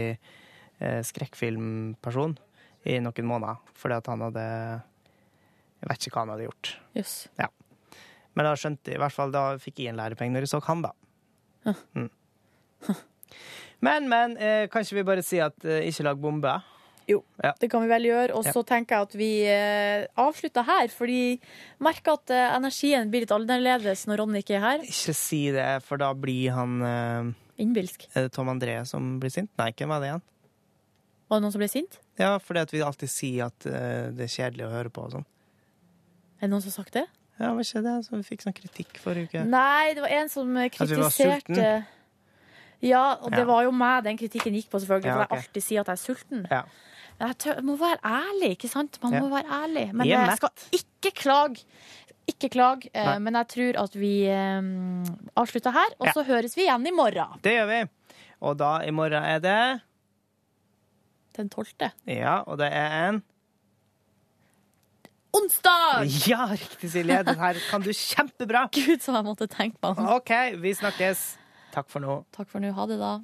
eh, skrekkfilmperson i noen måneder. Fordi at han hadde Jeg vet ikke hva han hadde gjort. Jøss. Men da skjønte jeg, i hvert fall da fikk jeg en lærepenge når jeg så han, da. Mm. Men, men, eh, kan ikke vi bare si at eh, ikke lag bombe? Det kan vi vel gjøre. Og så tenker jeg at vi eh, avslutter her, fordi jeg merker at eh, energien blir litt annerledes når Ronny ikke er her. Ikke si det, for da blir han eh, Innbilsk. Er det Tom André som blir sint? Nei, hvem var det igjen? Var det noen som ble sint? Ja, fordi at vi alltid sier at eh, det er kjedelig å høre på og sånn. Er det noen som har sagt det? Ja, var ikke det som vi fikk sånn kritikk forrige uke? Nei, det var en som eh, At vi var kritiserte Ja, og det Ja. var jo meg den kritikken gikk på, selvfølgelig. Ja, For ok. jeg alltid sier at jeg er sulten. Ja. Men jeg tør, må være ærlig, ikke sant? Man må være ærlig. Men Jeg er jeg skal ikke klage. Ikke klage, eh, Nei. men jeg tror at vi eh, avslutter her, og Ja. så høres vi igjen i morgen. Det gjør vi. Og da i morgen er det Den tolvte. Ja, og det er en Onsdag! Ja, riktig, Silje. Den her kan du kjempebra. Gud, som jeg måtte tenke på. den. OK, vi snakkes. Takk for nå. Takk for nå. Ha det, da.